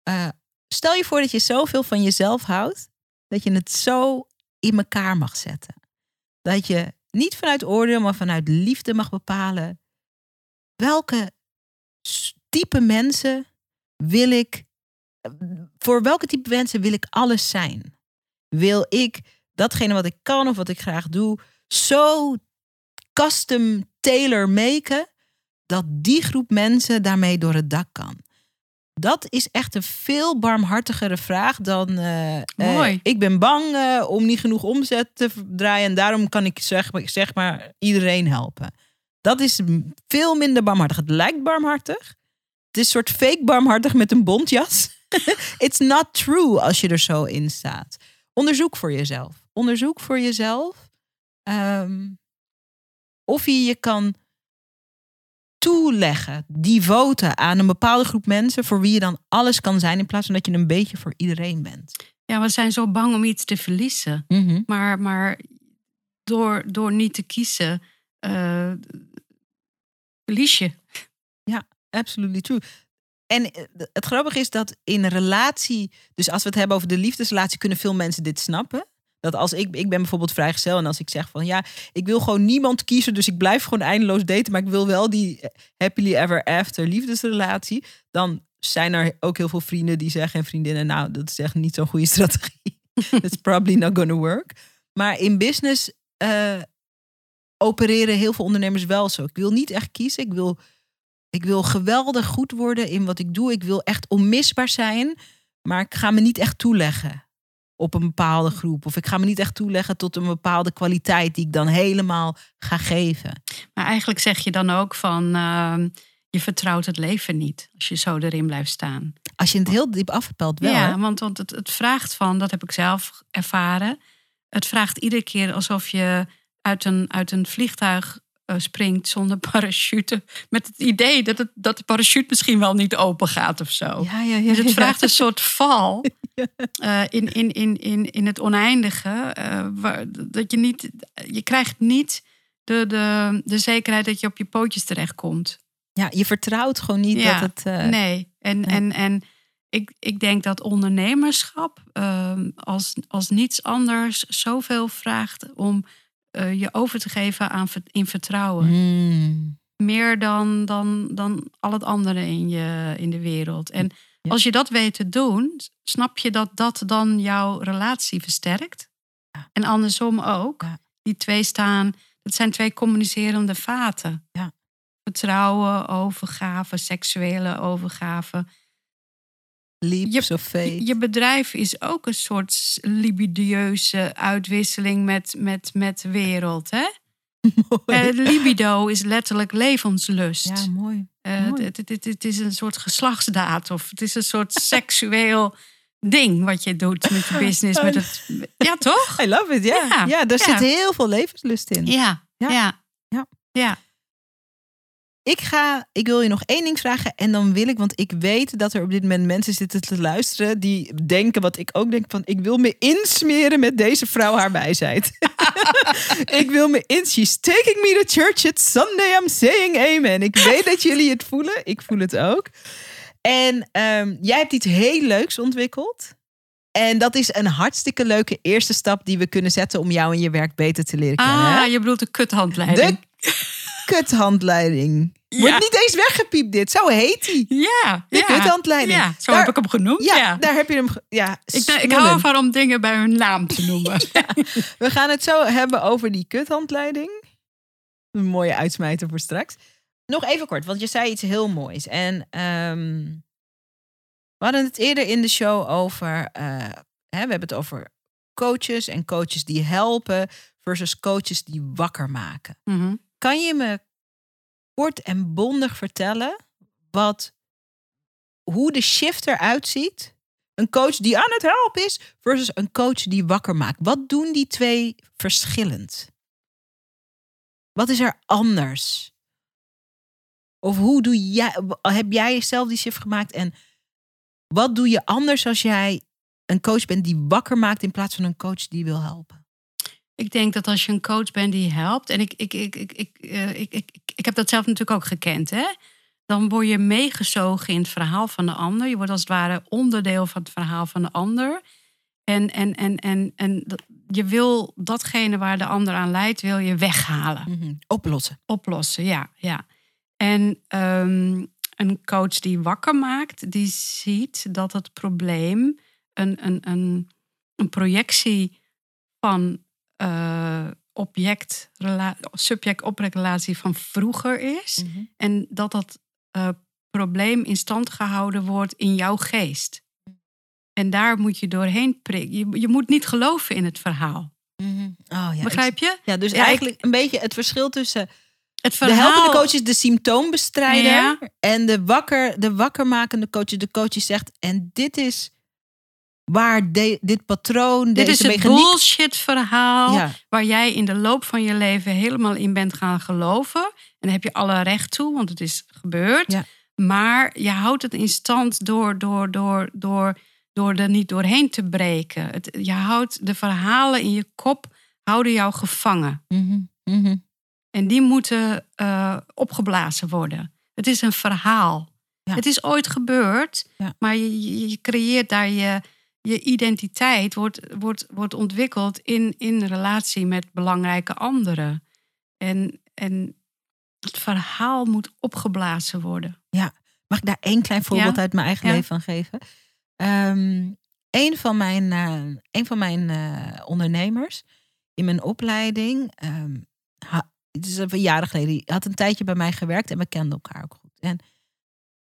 eh, stel je voor dat je zoveel van jezelf houdt, dat je het zo in elkaar mag zetten. Dat je niet vanuit oordeel, maar vanuit liefde mag bepalen. Welke type mensen wil ik. Voor welke type mensen wil ik alles zijn? Wil ik datgene wat ik kan of wat ik graag doe, zo custom tailor maken dat die groep mensen daarmee door het dak kan. Dat is echt een veel barmhartigere vraag dan. eh, eh, Mooi. ik ben bang eh, om niet genoeg omzet te draaien en daarom kan ik zeg, maar- zeg maar iedereen helpen. Dat is veel minder barmhartig. Het lijkt barmhartig. Het is een soort fake barmhartig met een bontjas. It's not true als je er zo in staat. Onderzoek voor jezelf. Onderzoek voor jezelf. ehm, of je je kan toeleggen, devoten aan een bepaalde groep mensen voor wie je dan alles kan zijn in plaats van dat je een beetje voor iedereen bent. Ja, we zijn zo bang om iets te verliezen. Maar, maar door, door niet te kiezen, eh, verlies je. Absolutely true. En eh, het grappige is dat in een relatie, dus als we het hebben over de liefdesrelatie, kunnen veel mensen dit snappen. Dat als ik, ik ben bijvoorbeeld vrijgezel en als ik zeg van ja, ik wil gewoon niemand kiezen, dus ik blijf gewoon eindeloos daten, maar ik wil wel die eh, happily ever after liefdesrelatie, dan zijn er ook heel veel vrienden die zeggen en vriendinnen, nou, dat is echt niet zo'n goede strategie. It's probably not gonna work. Maar in business eh, opereren heel veel ondernemers wel zo. Ik wil niet echt kiezen, ik wil ik wil geweldig goed worden in wat ik doe. Ik wil echt onmisbaar zijn. Maar ik ga me niet echt toeleggen op een bepaalde groep. Of ik ga me niet echt toeleggen tot een bepaalde kwaliteit die ik dan helemaal ga geven. Maar eigenlijk zeg je dan ook van, ehm, je vertrouwt het leven niet als je zo erin blijft staan. Als je het heel diep afpelt wel. ja, hè? want, want het, het vraagt van, dat heb ik zelf ervaren. Het vraagt iedere keer alsof je uit een, uit een vliegtuig springt zonder parachute. Met het idee dat, het, dat de parachute misschien wel niet open gaat of zo. Ja, ja, ja. Dus het vraagt een soort val eh, in, in, in, in, in het oneindige. eh, waar, dat je niet, je krijgt niet de, de, de zekerheid dat je op je pootjes terechtkomt. Ja, je vertrouwt gewoon niet dat het... eh, nee. En, nee. en, en ik, ik denk dat ondernemerschap ehm, als, als niets anders zoveel vraagt om eh, je over te geven aan, in vertrouwen. mm, Meer dan, dan, dan al het andere in, je, in de wereld. En Ja. als je dat weet te doen, snap je dat dat dan jouw relatie versterkt. Ja. En andersom ook. Ja. Die twee staan, dat zijn twee communicerende vaten. Ja. Vertrouwen, overgave, seksuele overgave. Leaps of faith. Je bedrijf is ook een soort libidieuze uitwisseling met, met, met de wereld. Hè? Mooi. Eh, libido is letterlijk levenslust. ja, mooi. Eh, het, is een soort geslachtsdaad of het is een soort seksueel ding wat je doet met je business. Met het, ja, toch? I love it, ja. Ja, Ja, daar ja. zit heel veel levenslust in. Ja, Ja. ja. Ja. Ik ga, ik wil je nog één ding vragen en dan wil ik, want ik weet dat er op dit moment mensen zitten te luisteren die denken wat ik ook denk van, ik wil me insmeren met deze vrouw haar wijsheid. ik wil me in, she's taking me to church, it's Sunday, I'm saying amen. Ik weet dat jullie het voelen, ik voel het ook. En ehm, jij hebt iets heel leuks ontwikkeld. En dat is een hartstikke leuke eerste stap die we kunnen zetten om jou en je werk beter te leren kennen. hè? Ah, je bedoelt de kuthandleiding. De kuthandleiding. Ja. Wordt niet eens weggepiept dit. Zo heet die. Ja, De ja. kuthandleiding. Ja, zo Daar- heb ik hem genoemd. Ja, Ja, daar heb je hem. Ja, Ik, ik hou ervan om dingen bij hun naam te noemen. We gaan het zo hebben over die kuthandleiding. Een mooie uitsmijter voor straks. Nog even kort, want je zei iets heel moois. En ehm, we hadden het eerder in de show over. eh, hè, we hebben het over coaches en coaches die helpen versus coaches die wakker maken. Mhm. Kan je me kort en bondig vertellen wat, hoe de shift eruit ziet? Een coach die aan het helpen is versus een coach die wakker maakt. Wat doen die twee verschillend? Wat is er anders? Of hoe doe jij, heb jij zelf die shift gemaakt? En wat doe je anders als jij een coach bent die wakker maakt in plaats van een coach die wil helpen? Ik denk dat als je een coach bent die helpt, en ik, ik, ik, ik, ik, eh, ik, ik, ik, ik heb dat zelf natuurlijk ook gekend, hè? dan word je meegezogen in het verhaal van de ander. Je wordt als het ware onderdeel van het verhaal van de ander. En, en, en, en, en je wil datgene waar de ander aan leidt, wil je weghalen. Mhm. Oplossen. oplossen, ja. ja. En ehm, een coach die wakker maakt, die ziet dat het probleem een, een, een, een projectie van eh object, rela- subject-objectrelatie van vroeger is. Mhm. En dat dat eh, probleem in stand gehouden wordt in jouw geest. En daar moet je doorheen prikken. Je, je moet niet geloven in het verhaal. Mhm. Oh, ja, Begrijp je? ja, dus Ja, ik- eigenlijk een beetje het verschil tussen Het de verhaal... helpende coach is de symptoombestrijder Ja. en de wakker, de wakkermakende coach, de coach die zegt en dit is waar de- dit patroon, Dit deze is het mechaniek. bullshit verhaal Ja. waar jij in de loop van je leven helemaal in bent gaan geloven. En daar heb je alle recht toe, want het is gebeurd. Ja. Maar je houdt het in stand door, door, door, door, door er niet doorheen te breken. Het, je houdt de verhalen in je kop houden jou gevangen. Mhm, mhm. En die moeten eh, opgeblazen worden. Het is een verhaal. Ja. Het is ooit gebeurd, maar je, je, je creëert daar je, je identiteit, wordt, wordt, wordt ontwikkeld in, in relatie met belangrijke anderen. En, en het verhaal moet opgeblazen worden. Mag ik daar één klein voorbeeld Ja. uit mijn eigen Ja. leven van geven? Ehm een van mijn, een van mijn eh, ondernemers in mijn opleiding, ha- het is even jaren geleden, die had een tijdje bij mij gewerkt en we kenden elkaar ook goed. En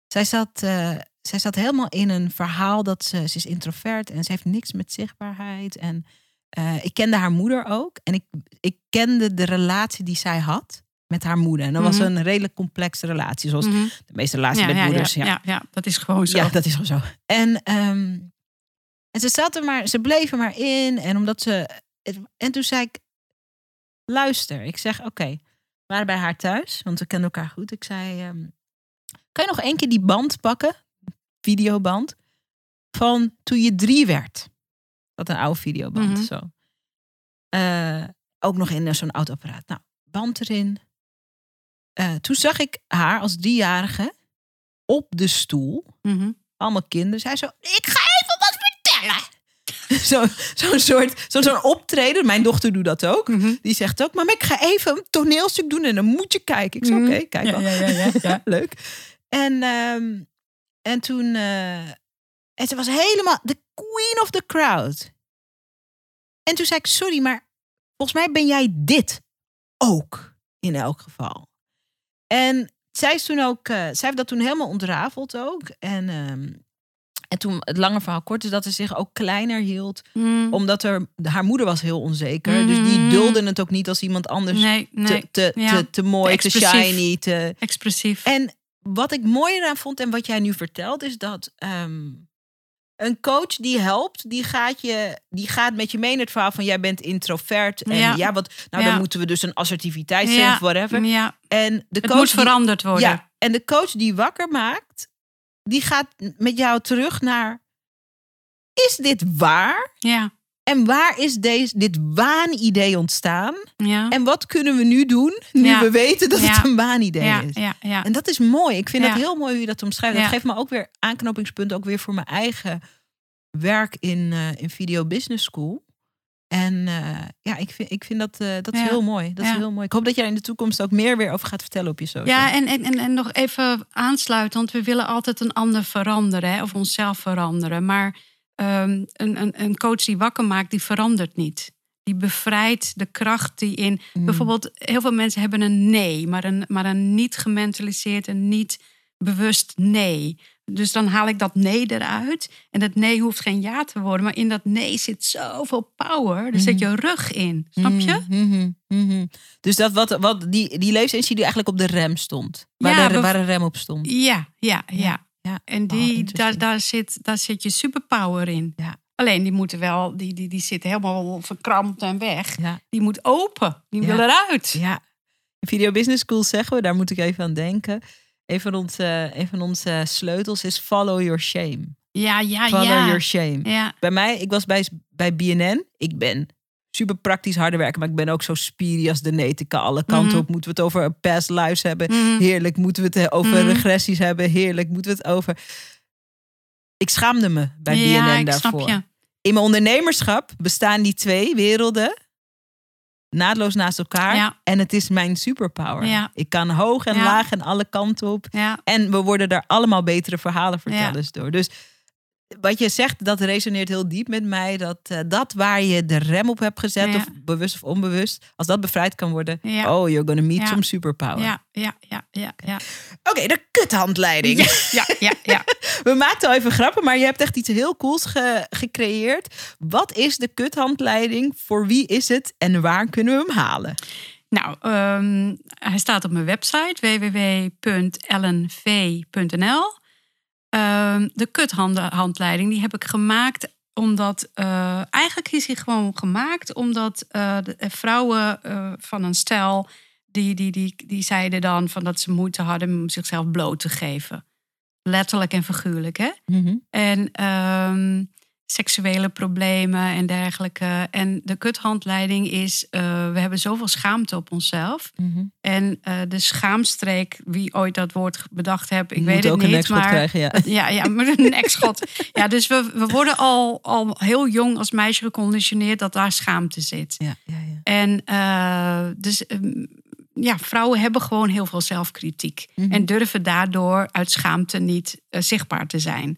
zij zat, eh, zij zat helemaal in een verhaal dat ze, ze is introvert en ze heeft niks met zichtbaarheid. En eh, ik kende haar moeder ook en ik, ik kende de relatie die zij had met haar moeder. En dat was Mhm. een redelijk complexe relatie, zoals Mhm. de meeste relaties ja, met ja, moeders. ja, ja, ja, dat is gewoon zo. Ja, dat is gewoon zo. En, ehm, en ze zat er maar, ze bleef er maar in. En omdat ze. En toen zei ik: luister. Ik zeg: oké, we waren bij haar thuis, want we kenden elkaar goed. Ik zei: ehm, kan je nog één keer die band pakken, videoband, van toen je drie werd? Dat een oude videoband, Mhm. zo. Eh, ook nog in zo'n oud apparaat. Nou, band erin. Eh, toen zag ik haar als driejarige op de stoel Mhm. allemaal kinderen. Zij zo, ik ga even wat vertellen. Zo'n zo soort, zo'n zo'n optreden. Mijn dochter doet dat ook. Mhm. Die zegt ook, maar ik ga even een toneelstuk doen en dan moet je kijken. Ik zei, Mhm. oké, kijk wel. ja, ja, ja, ja. Leuk. En, ehm, en toen, eh, en ze was helemaal de queen of the crowd. En toen zei ik, sorry, maar volgens mij ben jij dit ook in elk geval. En zij is toen ook, eh, zij heeft dat toen helemaal ontrafeld ook. En, ehm, en toen, het lange verhaal kort is dat ze zich ook kleiner hield. Mhm. Omdat er, haar moeder was heel onzeker. Dus die Mhm. dulde het ook niet als iemand anders Nee, nee. te, te, Ja. te, te mooi, Te te shiny. Te... Expressief. En wat ik mooi eraan vond en wat jij nu vertelt, is dat ehm, een coach die helpt, die gaat, je, die gaat met je mee in het verhaal van jij bent introvert. En ja, Ja. wat, nou Ja. dan moeten we dus een assertiviteit Ja. zijn of whatever. Ja, En de het coach moet veranderd worden. Ja, en de coach die wakker maakt, die gaat met jou terug naar: is dit waar? Ja, En waar is deze, dit waanidee ontstaan? ja. En wat kunnen we nu doen, nu Ja. we weten dat het een waanidee is? ja, ja. En dat is mooi. Ik vind het heel mooi hoe je dat omschrijft. Dat geeft me ook weer aanknopingspunten, ook weer voor mijn eigen werk in, eh, in Video Business School. En eh, ja, ik vind, ik vind dat, eh, dat is Ja. heel mooi. Dat is heel mooi. Ik hoop dat jij in de toekomst ook meer weer over gaat vertellen op je social. Ja, en, en, en, en nog even aansluiten, want we willen altijd een ander veranderen hè, of onszelf veranderen. Maar ehm, een, een, een coach die wakker maakt, die verandert niet. Die bevrijdt de kracht die in. Mm. Bijvoorbeeld, heel veel mensen hebben een nee, maar een, maar een niet gementaliseerd en niet bewust nee. Dus dan haal ik dat nee eruit. En dat nee hoeft geen ja te worden, maar in dat nee zit zoveel power. Er zit je rug in. Snap je? Mhm, mhm. Dus dat wat, wat die, die levensenergie die eigenlijk op de rem stond. Waar, Ja, de, waar rem op stond. Ja, ja, ja. ja. En Oh, die, daar, daar, zit, daar zit je superpower in. Ja. Alleen die moeten wel, die, die, die zit helemaal verkrampt en weg. Ja. Die moet open. Die Ja. wil eruit. Ja. Video Business School zeggen we, daar moet ik even aan denken. Een van onze, een van onze sleutels is follow your shame. Ja, ja, Follow ja. your shame. Ja, Bij mij, ik was bij, bij BNN. Ik ben super praktisch harde werken, maar ik ben ook zo spiri als de netica. Alle kanten Mhm. op. Moeten we het over past lives hebben? Mhm. Heerlijk. Moeten we het eh, over Mhm. regressies hebben? Heerlijk. Moeten we het over... Ik schaamde me bij ja BNN ik daarvoor. snap je. In mijn ondernemerschap bestaan die twee werelden naadloos naast elkaar. Ja. En het is mijn superpower. Ja. Ik kan hoog en Ja. laag en alle kanten op. En we worden daar allemaal betere verhalen vertellers door. Dus wat je zegt, dat resoneert heel diep met mij. Dat, eh, dat waar je de rem op hebt gezet, Ja. of bewust of onbewust, als dat bevrijd kan worden, Ja. oh, you're gonna meet Ja. some superpower. ja, ja, ja, ja, ja. Oké, de kuthandleiding. Ja, ja, ja. We maakten al even grappen, maar je hebt echt iets heel cools ge- gecreëerd. Wat is de kuthandleiding? Voor wie is het? En waar kunnen we hem halen? Nou, ehm, hij staat op mijn website www.ellenv.nl. Ehm, de kuthandleiding die heb ik gemaakt omdat eh, eigenlijk is hij gewoon gemaakt omdat eh, de eh, vrouwen van een stel die, die, die, die zeiden dan van dat ze moeite hadden om zichzelf bloot te geven. Letterlijk en figuurlijk, hè? En ehm, seksuele problemen en dergelijke. En de kuthandleiding is, eh, we hebben zoveel schaamte op onszelf. En eh, de schaamstreek, wie ooit dat woord bedacht heeft, ik weet het ook een niet. nekschot maar krijgen, ja. ja, ja, met een nekschot. ja, dus we, we worden al, al heel jong als meisje geconditioneerd dat daar schaamte zit. Ja, ja, ja. En eh, dus ehm, ja, vrouwen hebben gewoon heel veel zelfkritiek. Mhm. En durven daardoor uit schaamte niet zichtbaar te zijn.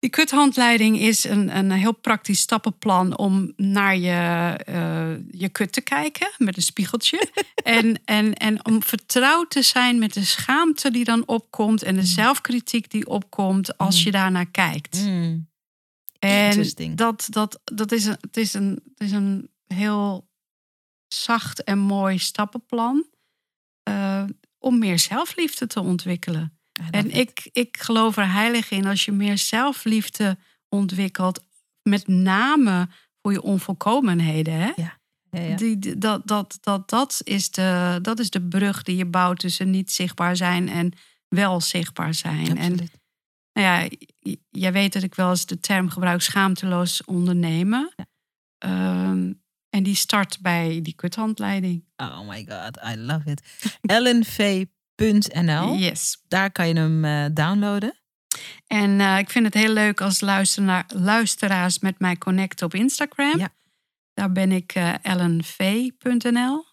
Die kuthandleiding is een, een heel praktisch stappenplan om naar je, eh, je kut te kijken met een spiegeltje. en, en, en om vertrouwd te zijn met de schaamte die dan opkomt en de zelfkritiek die opkomt als je daarnaar kijkt. Mm. En Interesting. dat, dat, dat is, een, het, is een, het is een heel zacht en mooi stappenplan eh, om meer zelfliefde te ontwikkelen. En ik, ik geloof er heilig in als je meer zelfliefde ontwikkelt, met name voor je onvolkomenheden. Hè? Ja, ja. Die, die- dat, dat, dat, dat, is de, dat is de brug die je bouwt tussen niet zichtbaar zijn en wel zichtbaar zijn. En Absoluut. nou ja, jij weet dat ik wel eens de term gebruik schaamteloos ondernemen. Ehm, en die start bij die kuthandleiding. Oh my god, I love it. lnv.nl, Yes. daar kan je hem eh, downloaden. En eh, ik vind het heel leuk als luisteraar, luisteraars met mij connecten op Instagram. Ja. Daar ben ik eh ellenv.nl.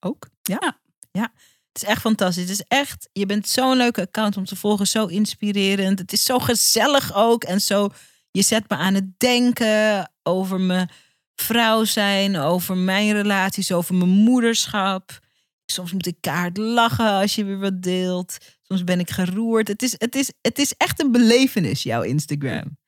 Ook? Ja. Ja. ja. Het is echt fantastisch. Het is echt, je bent zo'n leuke account om te volgen. Zo inspirerend. Het is zo gezellig ook. En zo, je zet me aan het denken over mijn vrouw zijn. Over mijn relaties. Over mijn moederschap. Soms moet ik kaart lachen als je weer wat deelt. Soms ben ik geroerd. Het is, het is, het is echt een belevenis, jouw Instagram.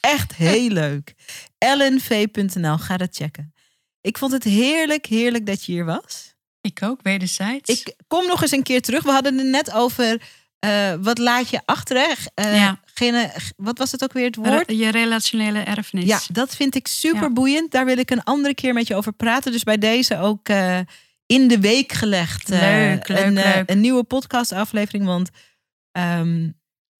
Echt heel leuk. lnv.nl, ga dat checken. Ik vond het heerlijk, heerlijk dat je hier was. Ik ook, wederzijds. Ik kom nog eens een keer terug. We hadden het net over eh, wat laat je achter. Eh, Ja. gene, wat was het ook weer het woord? Je relationele erfenis. Ja, dat vind ik super Ja. boeiend. Daar wil ik een andere keer met je over praten. Dus bij deze ook eh, in de week gelegd. eh, Leuk, leuk, een, eh, leuk. een nieuwe podcastaflevering. Want ehm,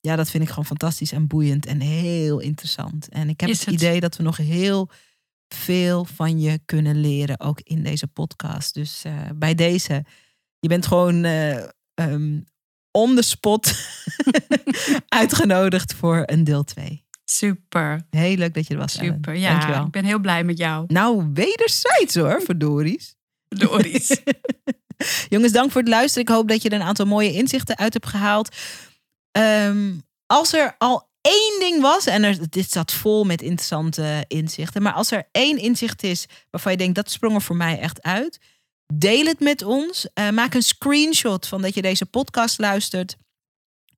ja, dat vind ik gewoon fantastisch en boeiend en heel interessant. En ik heb het, het. idee dat we nog heel veel van je kunnen leren, ook in deze podcast. Dus eh, bij deze, je bent gewoon eh, ehm, on the spot uitgenodigd voor een deel 2. Super, Heel leuk dat je er was. Ellen. super. Ja, Dankjewel. ik ben heel blij met jou. Nou, wederzijds hoor, voor Doris. Jongens, dank voor het luisteren. Ik hoop dat je er een aantal mooie inzichten uit hebt gehaald. Ehm, als er al één ding was, en er, dit zat vol met interessante inzichten, maar als er één inzicht is waarvan je denkt dat sprong er voor mij echt uit, deel het met ons. Eh, maak een screenshot van dat je deze podcast luistert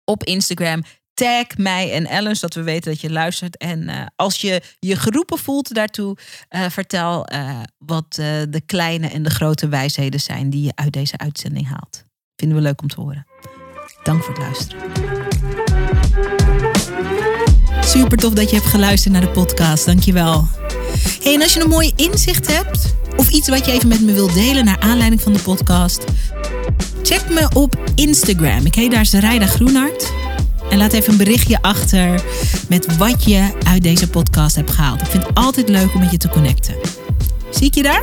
op Instagram. Tag mij en Ellen, zodat we weten dat je luistert. En eh, als je je geroepen voelt daartoe, eh, vertel eh, wat de kleine en de grote wijsheden zijn die je uit deze uitzending haalt. Vinden we leuk om te horen. Dank voor het luisteren. Super tof dat je hebt geluisterd naar de podcast. Dankjewel. Hey, en als je een mooi inzicht hebt of iets wat je even met me wilt delen naar aanleiding van de podcast, check me op Instagram. Ik heet daar Zerijda Groenhart. En laat even een berichtje achter met wat je uit deze podcast hebt gehaald. Ik vind het altijd leuk om met je te connecten. Zie ik je daar?